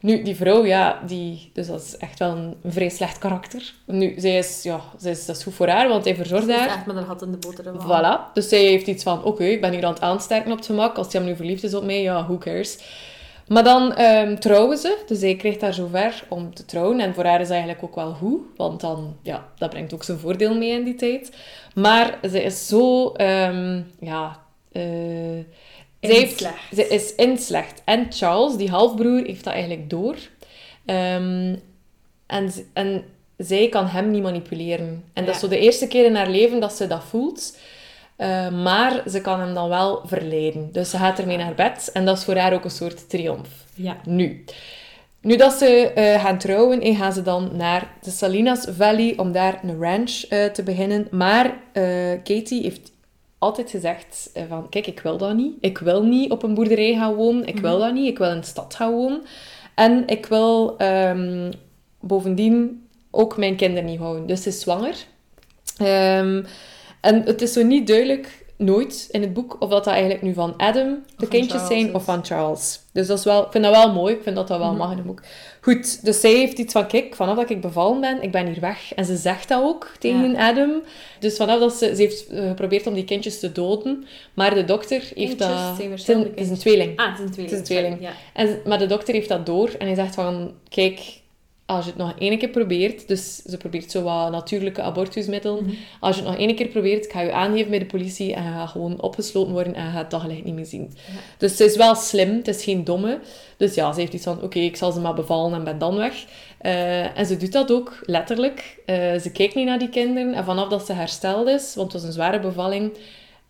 Nu, die vrouw, ja, die, dus dat is echt wel een, een vrij slecht karakter. Nu, zij is, ja, zij is, dat is goed voor haar, want hij verzorgt haar. echt met een gat in de boterham. Voilà. Dus zij heeft iets van, oké, ik ben hier aan het aansterken op het gemak. Als hij hem nu verliefd is op mij, ja, who cares. Maar dan ehm, trouwen ze. Dus hij krijgt haar zover om te trouwen. En voor haar is eigenlijk ook wel goed. Want dan, ja, dat brengt ook zijn voordeel mee in die tijd. Maar ze is zo, ehm, ja... eh, zij heeft, Inslecht. ze is in slecht. En Charles, die halfbroer, heeft dat eigenlijk door. Ehm, en, en zij kan hem niet manipuleren. En dat is zo de eerste keer in haar leven dat ze dat voelt. Eh, maar ze kan hem dan wel verleiden. Dus ze gaat ermee naar bed. En dat is voor haar ook een soort triomf. Ja. Nu. Nu dat ze eh, gaan trouwen, eh, gaan ze dan naar de Salinas Valley om daar een ranch te beginnen. Maar Katie heeft altijd gezegd van, kijk, ik wil dat niet. Ik wil niet op een boerderij gaan wonen. Ik wil dat niet. Ik wil in de stad gaan wonen. En ik wil ehm, bovendien ook mijn kinderen niet houden. Dus ze is zwanger. Ehm, en het is zo niet duidelijk, nooit in het boek, of dat dat eigenlijk nu van Adam de kindjes Charles zijn is. of van Charles. Dus dat is wel, ik vind dat wel mooi. Ik vind dat dat wel Mhm. mag in het boek. Goed, dus zij heeft iets van, kijk, vanaf dat ik bevallen ben, ik ben hier weg. En ze zegt dat ook tegen Adam. Dus vanaf dat ze, ze heeft eh, geprobeerd om die kindjes te doden, maar de dokter heeft Kindjes dat... zijn Het is een- tweeling. Ah, het is een tweeling. Het is een tweeling. Ja. En, maar de dokter heeft dat door en hij zegt van, kijk, als je het nog één keer probeert, dus ze probeert zo wat natuurlijke abortusmiddelen, Mhm. als je het nog één keer probeert, ik ga je aangeven bij de politie en je gaat gewoon opgesloten worden en je gaat het daglicht niet meer zien. Ja. Dus ze is wel slim, het is geen domme. Dus ja, ze heeft iets van, oké, ik zal ze maar bevallen en ben dan weg. Eh, en ze doet dat ook, letterlijk. Eh, ze kijkt niet naar die kinderen en vanaf dat ze hersteld is, want het was een zware bevalling,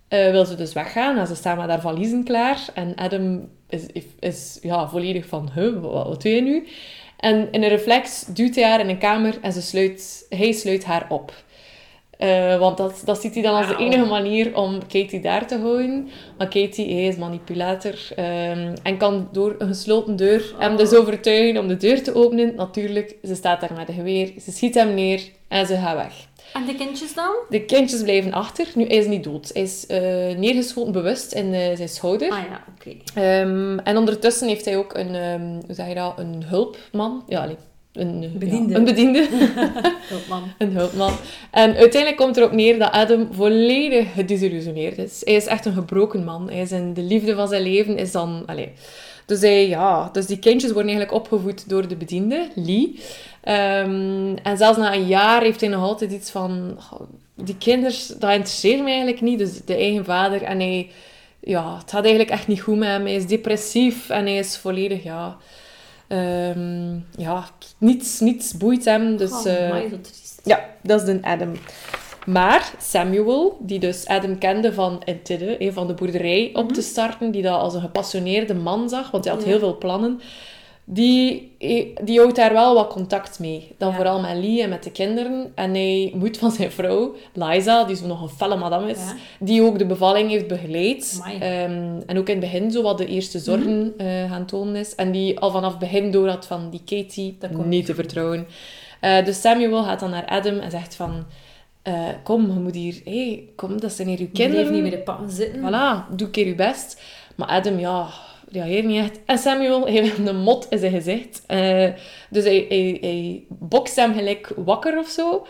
eh, wil ze dus weggaan en ze staan met haar valiezen klaar. En Adam is, is, is, ja, volledig van, huh, wat, wat doe je nu? En in een reflex duwt hij haar in een kamer en ze sluit, hij sluit haar op. Eh, want dat, dat ziet hij dan als de enige manier om Katie daar te houden. Maar Katie hij is manipulator ehm, en kan door een gesloten deur hem dus overtuigen om de deur te openen. Natuurlijk, ze staat daar met een geweer, ze schiet hem neer en ze gaat weg. En de kindjes dan? De kindjes blijven achter. Nu, hij is niet dood. Hij is eh, neergeschoten bewust in eh, zijn schouder. Ah ja, oké. Ehm, en ondertussen heeft hij ook een, ehm, hoe zeg je dat, een hulpman. Ja, allee, een Bediende. Ja, een bediende. Hulpman. een hulpman. En uiteindelijk komt erop neer dat Adam volledig gedesillusioneerd is. Hij is echt een gebroken man. Hij is in de liefde van zijn leven is dan... Allee. Dus, hij, ja, dus die kindjes worden eigenlijk opgevoed door de bediende, Lee. Ehm, en zelfs na een jaar heeft hij nog altijd iets van... "Goh, Die kinders, dat interesseert mij eigenlijk niet. Dus de eigen vader. En hij... Ja, het gaat eigenlijk echt niet goed met hem. Hij is depressief en hij is volledig, ja... ehm, ja, niets, niets boeit hem. Dus, oh, eh, ja, dat is de Adam. Maar Samuel, die dus Adam kende van Entidde, hè, van de boerderij op te starten, die dat als een gepassioneerde man zag, want hij had Ja. heel veel plannen, die, eh, die houdt daar wel wat contact mee. Dan Ja. vooral met Lee en met de kinderen. En hij moet van zijn vrouw, Liza, die zo nog een felle madame is, Ja. die ook de bevalling heeft begeleid. Ehm, en ook in het begin zo wat de eerste zorgen eh, gaan tonen is. En die al vanaf het begin door had van die Katie Dat komt niet te vertrouwen. Eh, dus Samuel gaat dan naar Adam en zegt van... eh, kom, je moet hier... hey, kom, dat zijn hier uw Kinderen kinderen. niet meer de pakken zitten. Voilà, doe een keer je best. Maar Adam, ja, reageert niet echt. En Samuel heeft een mot in zijn gezicht. Eh, dus hij, hij, hij bokst hem gelijk wakker of zo.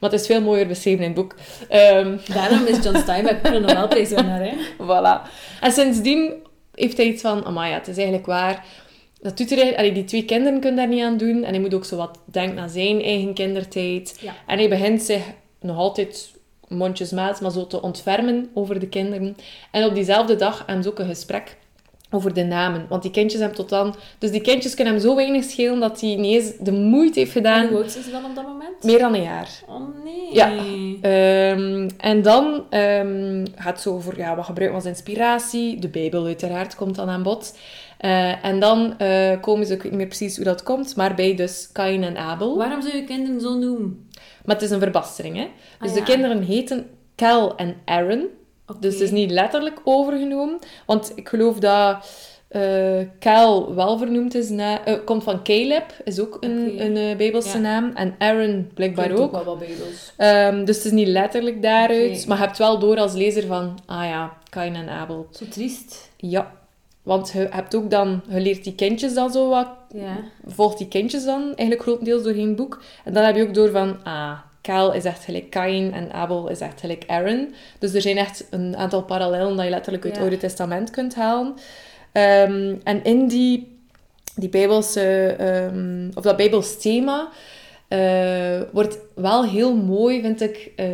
Maar het is veel mooier beschreven in het boek. Ehm, Daarom is John Steinbeck een Nobelprijswinnaar, hè? Voilà. En sindsdien heeft hij iets van, amai, ja, het is eigenlijk waar. Dat doet er eigenlijk, allee, die twee kinderen kunnen daar niet aan doen. En hij moet ook zo wat denken aan zijn eigen kindertijd. Ja. En hij begint zich nog altijd mondjesmaat, maar zo te ontfermen over de kinderen. En op diezelfde dag hebben ze ook een gesprek over de namen. Want die kindjes hebben tot dan... Dus die kindjes kunnen hem zo weinig schelen dat hij niet eens de moeite heeft En gedaan. hoe oud is ze dan op dat moment? Meer dan een jaar. Oh nee. Ja. Ehm, en dan ehm, gaat het zo over ja, wat gebruiken we als inspiratie. De Bijbel uiteraard komt dan aan bod. Eh, en dan eh, komen ze, ik weet niet meer precies hoe dat komt, maar bij dus Kain en Abel. Waarom zou je kinderen zo noemen? Maar het is een verbastering, hè. Dus Ah, de kinderen heten Cal en Aaron. Dus het is niet letterlijk overgenomen. Want ik geloof dat eh Cal wel vernoemd is na... eh, komt van Caleb, is ook een, Oké. een eh, Bijbelse Ja. naam. En Aaron blijkbaar Klinkt ook. wel wat bijbels. Ehm, dus het is niet letterlijk daaruit. Maar je hebt wel door als lezer van... Ah ja, Kain en Abel. Zo triest. Ja. Want je hebt ook dan... Je leert die kindjes dan zo wat... Ja. Volgt die kindjes dan eigenlijk grotendeels door geen boek. En dan heb je ook door van... Ah, Kaal is echt gelijk Kain en Abel is echt gelijk Aaron. Dus er zijn echt een aantal parallellen dat je letterlijk uit het Ja. Oude Testament kunt halen. Ehm, en in die, die Bijbelse... ehm, of dat Bijbels thema... eh, wordt wel heel mooi, vind ik, eh,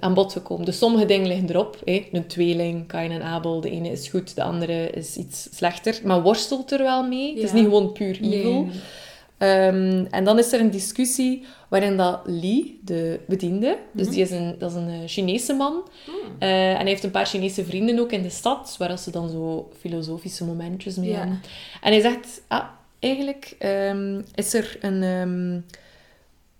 aan bod gekomen. Dus sommige dingen liggen erop. Hè? Een tweeling, Kain en Abel. De ene is goed, de andere is iets slechter. Maar worstelt er wel mee. Het is niet gewoon puur evil. Nee. Ehm, en dan is er een discussie waarin dat Li, de bediende, dus die is een, dat is een eh, Chinese man, Hmm. en hij heeft een paar Chinese vrienden ook in de stad, waar ze dan zo filosofische momentjes mee Ja. hebben. En hij zegt, ah, eigenlijk ehm, is er een ehm,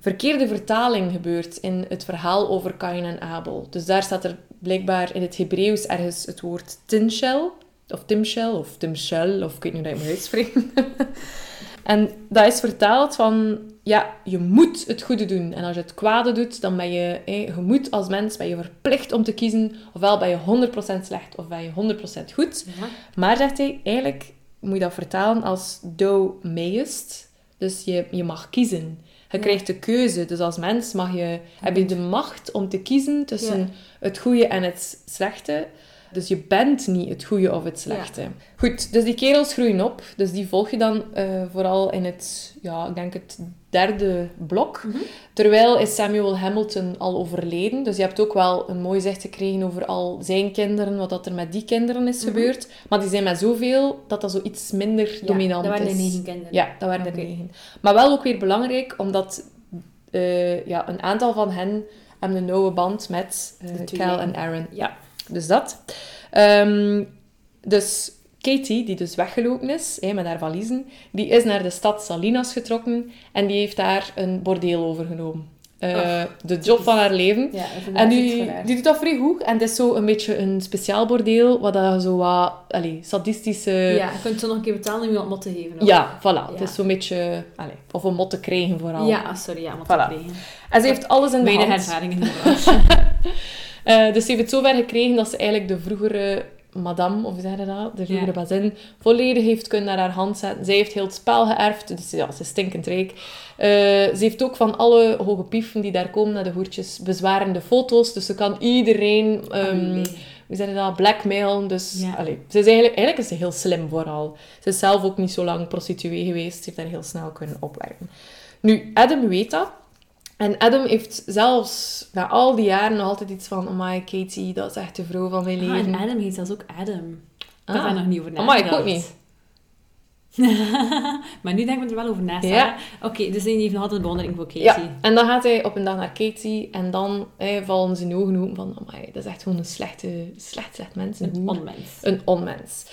verkeerde vertaling gebeurd in het verhaal over Kain en Abel. Dus daar staat er blijkbaar in het Hebreeuws ergens het woord tinshel, of timshel, of timshel, of ik weet niet hoe dat je moet uitspreken. en dat is vertaald van, ja, je moet het goede doen. En als je het kwade doet, dan ben je, je moet als mens, ben je verplicht om te kiezen, ofwel ben je 100% slecht, of ben je 100% goed. Ja. Maar zegt hij, eigenlijk moet je dat vertalen als thou mayest. Dus je, je mag kiezen. Je Ja. krijgt de keuze. Dus als mens mag je, heb je de macht om te kiezen tussen Ja. het goede en het slechte. Dus je bent niet het goede of het slechte. Goed, dus die kerels groeien op. Dus die volg je dan eh, vooral in het, ja, ik denk het derde blok. Mhm. Terwijl is Samuel Hamilton al overleden. Dus je hebt ook wel een mooi zicht gekregen over al zijn kinderen, wat dat er met die kinderen is Mhm. gebeurd. Maar die zijn met zoveel dat dat zo iets minder Ja, dominant dat waren is. de negen kinderen. Ja, dat waren er negen. Maar wel ook weer belangrijk, omdat eh, ja, een aantal van hen hebben een nauwe band met eh De twee Cal en Aaron. Ja, dus dat. Ehm, dus Katie, die dus weggelopen is met haar valiezen, die is naar de stad Salinas getrokken en die heeft daar een bordeel overgenomen. Eh, de job van haar leven. Ja, En die, die doet dat vrij goed. En het is zo een beetje een speciaal bordeel, wat dat zo wat allee, sadistische... Ja, je kunt zo nog een keer betalen om iemand mot te geven. hoor. Ja, voilà. Ja. Het is zo'n beetje... Allee, of een mot te krijgen vooral. Ja, ah, sorry, ja, mot te Voilà. krijgen. En ze heeft alles in de Weinig hand. ervaring in de branche. Eh, dus ze heeft het zover gekregen dat ze eigenlijk de vroegere madame, of hoe zeg je dat? De vroegere Ja. bazin, volledig heeft kunnen naar haar hand zetten. Zij heeft heel het spel geërfd, dus ja, ze is stinkend rijk. Eh, ze heeft ook van alle hoge pieven die daar komen naar de hoertjes bezwarende foto's. Dus ze kan iedereen, Allee. hoe zeg je dat, blackmailen. Dus Ja. allee, ze is eigenlijk, eigenlijk is ze heel slim vooral. Ze is zelf ook niet zo lang prostituee geweest. Ze heeft daar heel snel kunnen opwerken. Nu, Adam weet dat. En Adam heeft zelfs na al die jaren nog altijd iets van... Amai, Katie, dat is echt de vrouw van mijn Ah, leven. en Adam heet zelfs ook Adam. Ik Ah. had daar nog niet over Amai, nagedacht. ik ook niet. maar nu denken we er wel over na, Ja. Oké, dus die heeft nog altijd bewondering voor Katie. Ja, en dan gaat hij op een dag naar Katie en dan hè, vallen zijn ogen open van... Amai, dat is echt gewoon een slechte, slecht, slecht mens. Een, Een onmens. een onmens.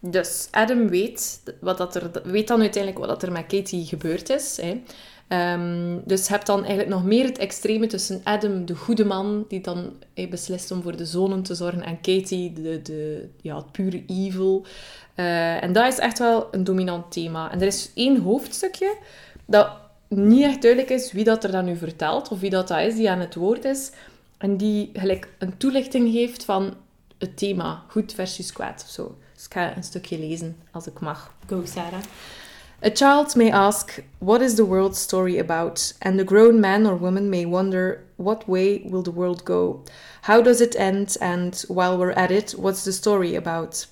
Dus Adam weet, wat dat er, weet dan uiteindelijk wat dat er met Katie gebeurd is. Hè. Ehm, dus hebt dan eigenlijk nog meer het extreme tussen Adam, de goede man, die dan hè, beslist om voor de zonen te zorgen, en Katie, de, de, ja, het pure evil. Eh, en dat is echt wel een dominant thema. En er is één hoofdstukje dat niet echt duidelijk is wie dat er dan nu vertelt, of wie dat, dat is die aan het woord is, en die gelijk een toelichting geeft van het thema, goed versus kwaad of zo. Dus ik ga een stukje lezen, als ik mag. Go, Sarah. A child may ask, What is the world's story about? And the grown man or woman may wonder, What way will the world go? How does it end? And while we're at it, what's the story about?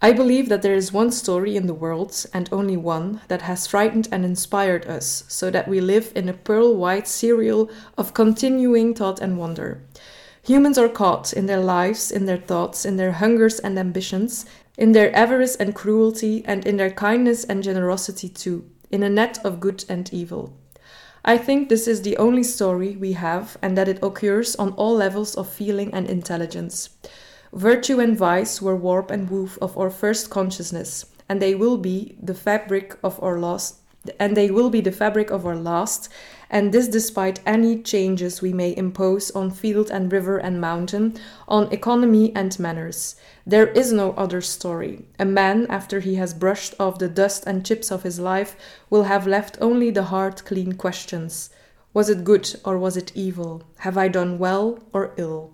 I believe that there is one story in the world, and only one, that has frightened and inspired us, so that we live in a pearl white serial of continuing thought and wonder. Humans are caught in their lives, in their thoughts, in their hungers and ambitions, in their avarice and cruelty, and in their kindness and generosity too, in a net of good and evil. I think this is the only story we have, and that it occurs on all levels of feeling and intelligence. Virtue and vice were warp and woof of our first consciousness, and they will be the fabric of our last and they will be the fabric of our last, and this despite any changes we may impose on field and river and mountain, on economy and manners. There is no other story. A man, after he has brushed off the dust and chips of his life, will have left only the hard, clean questions. Was it good or was it evil? Have I done well or ill?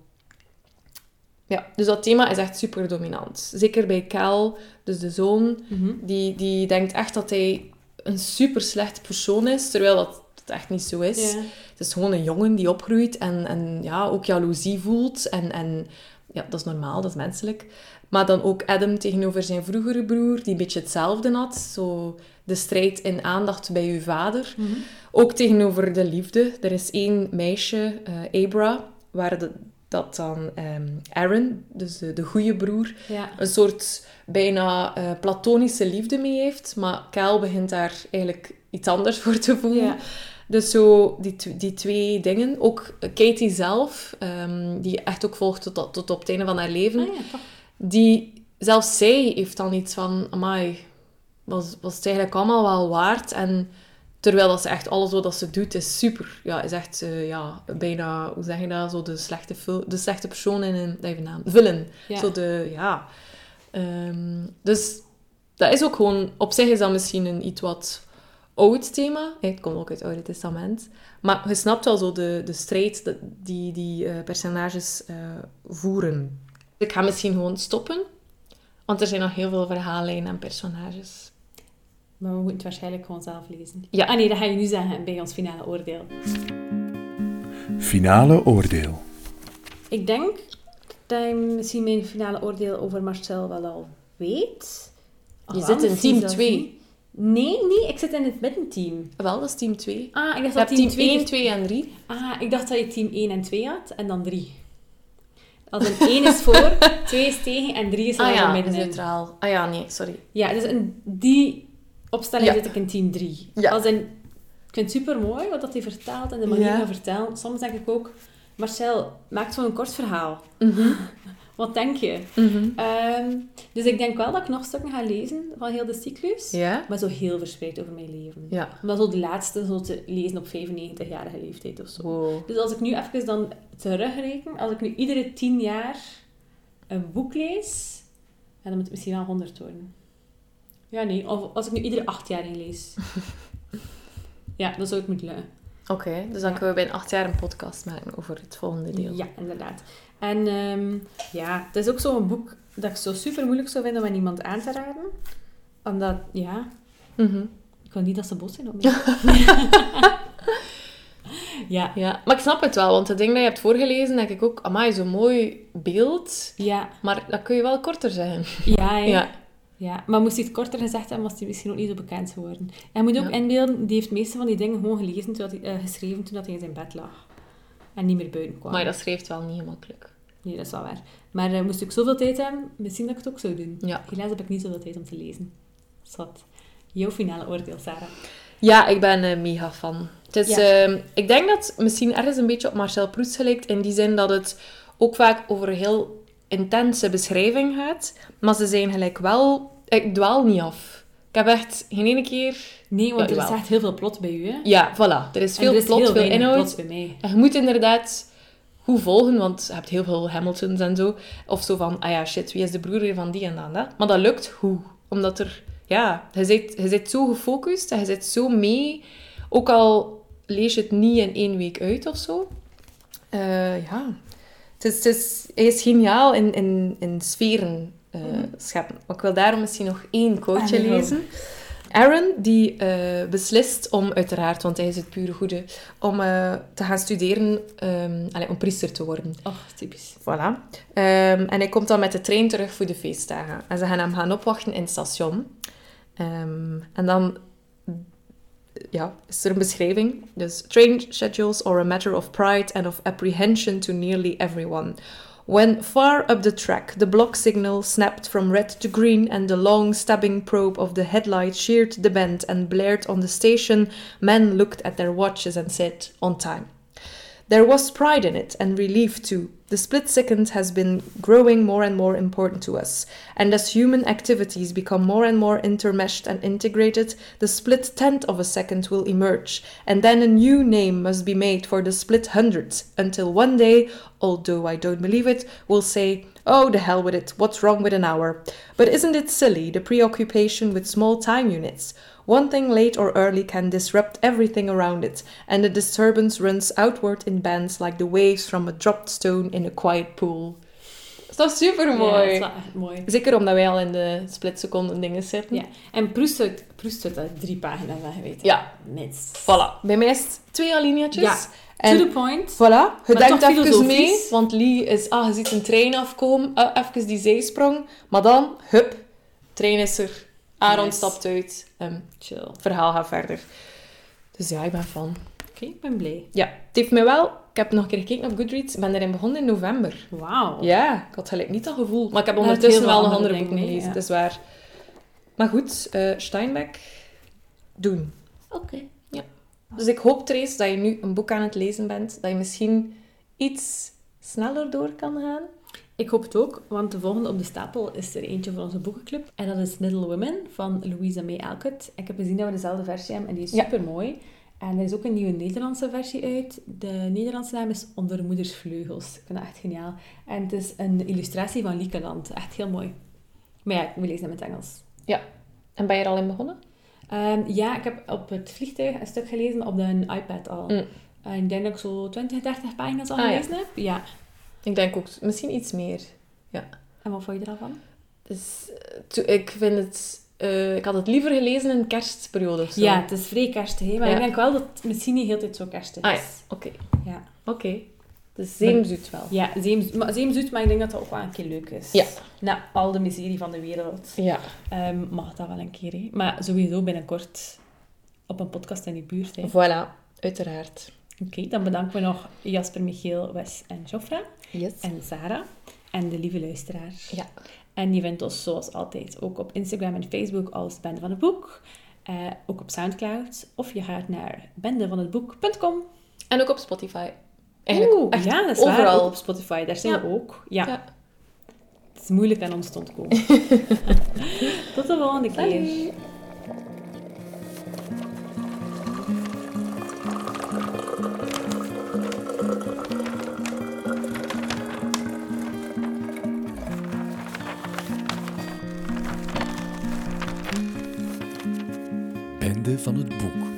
Ja, dus dat thema is echt super dominant. Zeker bij Cal, dus de zoon, Mhm. die, die denkt echt dat hij een super slecht persoon is, terwijl dat, dat echt niet zo is. Ja. Het is gewoon een jongen die opgroeit en, en ja, ook jaloezie voelt. En, en ja, dat is normaal, dat is menselijk. Maar dan ook Adam tegenover zijn vroegere broer, die een beetje hetzelfde had. Zo de strijd in aandacht bij uw vader. Mhm. Ook tegenover de liefde. Er is één meisje, eh, Abra, waar de- dat dan ehm, Aaron, dus de, de goede broer, Ja. een soort bijna eh, platonische liefde mee heeft. Maar Cal begint daar eigenlijk iets anders voor te voelen. Ja. Dus zo die, die twee dingen. Ook Katie zelf, ehm, die echt ook volgt tot, tot op het einde van haar leven. Ah, ja. Die, zelfs zij heeft dan iets van... Amai, was, was het eigenlijk allemaal wel waard? En terwijl dat ze echt alles wat ze doet is super. Ja, is echt eh, ja, bijna... Hoe zeg je dat? Zo de slechte, de slechte persoon in een... Even naam. Villain. Ja. Zo de... Ja. Ehm, dus dat is ook gewoon... Op zich is dat misschien een iets wat oud thema. Het komt ook uit het Oude Testament. Maar je snapt wel zo de, de strijd die die eh, personages eh, voeren. Ik ga misschien gewoon stoppen. Want er zijn nog heel veel verhaallijnen en personages. Maar we moeten het waarschijnlijk gewoon zelf lezen. Ja. Ah nee, dat ga je nu zeggen bij ons finale oordeel. Finale oordeel. Ik denk dat je misschien mijn finale oordeel over Marcel wel al weet. Je Ah, zit in team zelfs 2. Nee, nee, ik zit in het middenteam. Wel, dat is team 2. Ah, ik dacht dat team team 2... 1, 2 en 3. Ah, ik dacht dat je team 1 en 2 had en dan 3. Als een 1 is voor, 2 is tegen en 3 is Ah ja, middenin. neutraal. Ah ja, nee, sorry. Ja, dus in die opstelling Ja. zit ik in team 3. Ja. Als in, ik vind het super mooi wat dat hij vertaalt en de manier Ja. van vertellen. Soms denk ik ook, Marcel, maak zo'n kort verhaal. Mhm. Wat denk je? Mhm. Ehm, dus ik denk wel dat ik nog stukken ga lezen van heel de cyclus. Maar zo heel verspreid over mijn leven. Ja. Om dan zo de laatste zo te lezen op 95-jarige leeftijd of zo. Wow. Dus als ik nu even dan terugreken, als ik nu iedere 10 jaar een boek lees, ja, dan moet het misschien wel 100 worden. Ja, nee. Of als ik nu iedere 8 jaar een lees. ja, dan zou het moeten lukken. Oké, dus dan Ja. kunnen we binnen acht jaar een podcast maken over het volgende deel. Ja, inderdaad. En ehm, ja, het is ook zo'n boek dat ik zo super moeilijk zou vinden om aan iemand aan te raden. Omdat, ja, Mhm. ik wil niet dat ze boos zijn op mij. ja, Ja, maar ik snap het wel, want het ding dat je hebt voorgelezen, denk ik ook, amai, zo'n mooi beeld. ja, Maar dat kun je wel korter zeggen. ja. Ja. Ja, maar moest hij het korter gezegd hebben, was hij misschien ook niet zo bekend geworden. En je moet ook Ja. inbeelden, die heeft de meeste van die dingen gewoon gelezen, toen hij, eh, geschreven toen dat hij in zijn bed lag. En niet meer buiten kwam. Maar dat schrijft wel niet gemakkelijk. Nee, dat is wel waar. Maar eh, moest ik zoveel tijd hebben, misschien dat ik het ook zou doen. Ja. Helaas heb ik niet zoveel tijd om te lezen. Zat. Jouw finale oordeel, Sarah. Ja, ik ben eh, mega fan. Het is, Ja. ehm, ik denk dat misschien ergens een beetje op Marcel Proust gelijkt, in die zin dat het ook vaak over een heel intense beschrijving gaat, maar ze zijn gelijk wel... Ik dwaal niet af. Ik heb echt geen ene keer... Nee, want er is echt heel veel plot bij u, hè? Ja, voilà. Er is veel er is plot, veel inhoud. plot bij mij. En je moet inderdaad goed volgen, want je hebt heel veel Hamiltons en zo. Of zo van, ah ja, shit, wie is de broer van die en dan dat? Maar dat lukt goed. Omdat er, ja, je zit, je zit zo gefocust en je zit zo mee. Ook al lees je het niet in één week uit of zo. Eh, ja, het is, het is, hij is geniaal in, in, in sferen eh, scheppen. Maar ik wil daarom misschien nog één quoteje Ah, lezen. Aaron, die eh, beslist om, uiteraard, want hij is het pure goede, om eh, te gaan studeren, ehm allee, om priester te worden. Och, typisch. Voilà. Ehm, en hij komt dan met de trein terug voor de feestdagen. En ze gaan hem gaan opwachten in het station. Ehm, en dan ja, is er een beschrijving. Dus, train schedules are a matter of pride and of apprehension to nearly everyone. When far up the track, the block signal snapped from red to green and the long stabbing probe of the headlight sheared the bend and blared on the station, men looked at their watches and said, on time. There was pride in it and relief too. The split second has been growing more and more important to us. And as human activities become more and more intermeshed and integrated, the split tenth of a second will emerge. And then a new name must be made for the split hundredth until one day, although I don't believe it, we'll say, Oh, the hell with it, what's wrong with an hour? But isn't it silly, the preoccupation with small time units? One thing late or early can disrupt everything around it, and the disturbance runs outward in bands like the waves from a dropped stone in a quiet pool. Dat is toch super Ja, dat mooi? is wel echt mooi. Zeker omdat wij al in de splitseconden dingen zitten. Ja. En Proest zou, Proest dat drie pagina's hebben weten. Ja. Minst. Voilà. Bij mij is het twee alineaatjes. Ja. En To the point. voilà, je denkt even mee, want Lee is, ah, je ziet een trein afkomen, uh, even die zijsprong, maar dan, hup, trein is er, Aaron Nice. stapt uit, en Chill. het verhaal gaat verder. Dus ja, ik ben fan. Oké, ik ben blij. Ja, het heeft me wel, ik heb nog een keer gekeken op Goodreads, ik ben erin begonnen in november. Wauw. Ja, ik had gelijk niet dat gevoel. Maar ik heb Ja, ondertussen wel nog andere boeken gelezen, ja. dat is waar. Maar goed, eh, Steinbeck, doen. Oké. Dus ik hoop, Trace, dat je nu een boek aan het lezen bent, dat je misschien iets sneller door kan gaan. Ik hoop het ook, want de volgende op de stapel is er eentje van onze boekenclub. En dat is Little Women van Louisa May Alcott. Ik heb gezien dat we dezelfde versie hebben en die is Ja. super mooi. En er is ook een nieuwe Nederlandse versie uit. De Nederlandse naam is Onder Moeders Vleugels. Ik vind dat echt geniaal. En het is een illustratie van Liekeland. Echt heel mooi. Maar ja, we lezen het Engels. En ben je er al in begonnen? Ehm, ja, ik heb op het vliegtuig een stuk gelezen, op de iPad al. Mm. En ik denk dat ik zo 20, 30 pagina's al Ah, ja. gelezen heb. Ja. Ik denk ook misschien iets meer. En wat vond je er al van? Dus to- ik vind het... eh, ik had het liever gelezen in kerstperiode of zo. Ja, het is vrij kerstig, hè, maar Ja. ik denk wel dat het misschien niet heel tijd zo kerstig is. Ah ja, oké. Ja. Oké. De zeemzoet wel. Ja, zeem, maar zeemzoet, maar ik denk dat dat ook wel een keer leuk is. Ja. Na al de miserie van de wereld. Ja. Ehm, mag dat wel een keer, hè. Maar sowieso binnenkort op een podcast in die buurt, hè. Voilà, uiteraard. Oké, dan bedanken we nog Jasper, Michiel, Wes en Joffra. Yes. En Sarah. En de lieve luisteraar. Ja. En je vindt ons zoals altijd ook op Instagram en Facebook als Bende van het Boek. Eh, ook op Soundcloud. Of je gaat naar bendevanhetboek.com. En ook op Spotify. Eigenlijk Oeh, echt ja, dat is waar. overal. Op Spotify, daar zijn Ja. we ook. Ja. Ja. Het is moeilijk aan ons te ontkomen. Tot de volgende keer. Van het boek.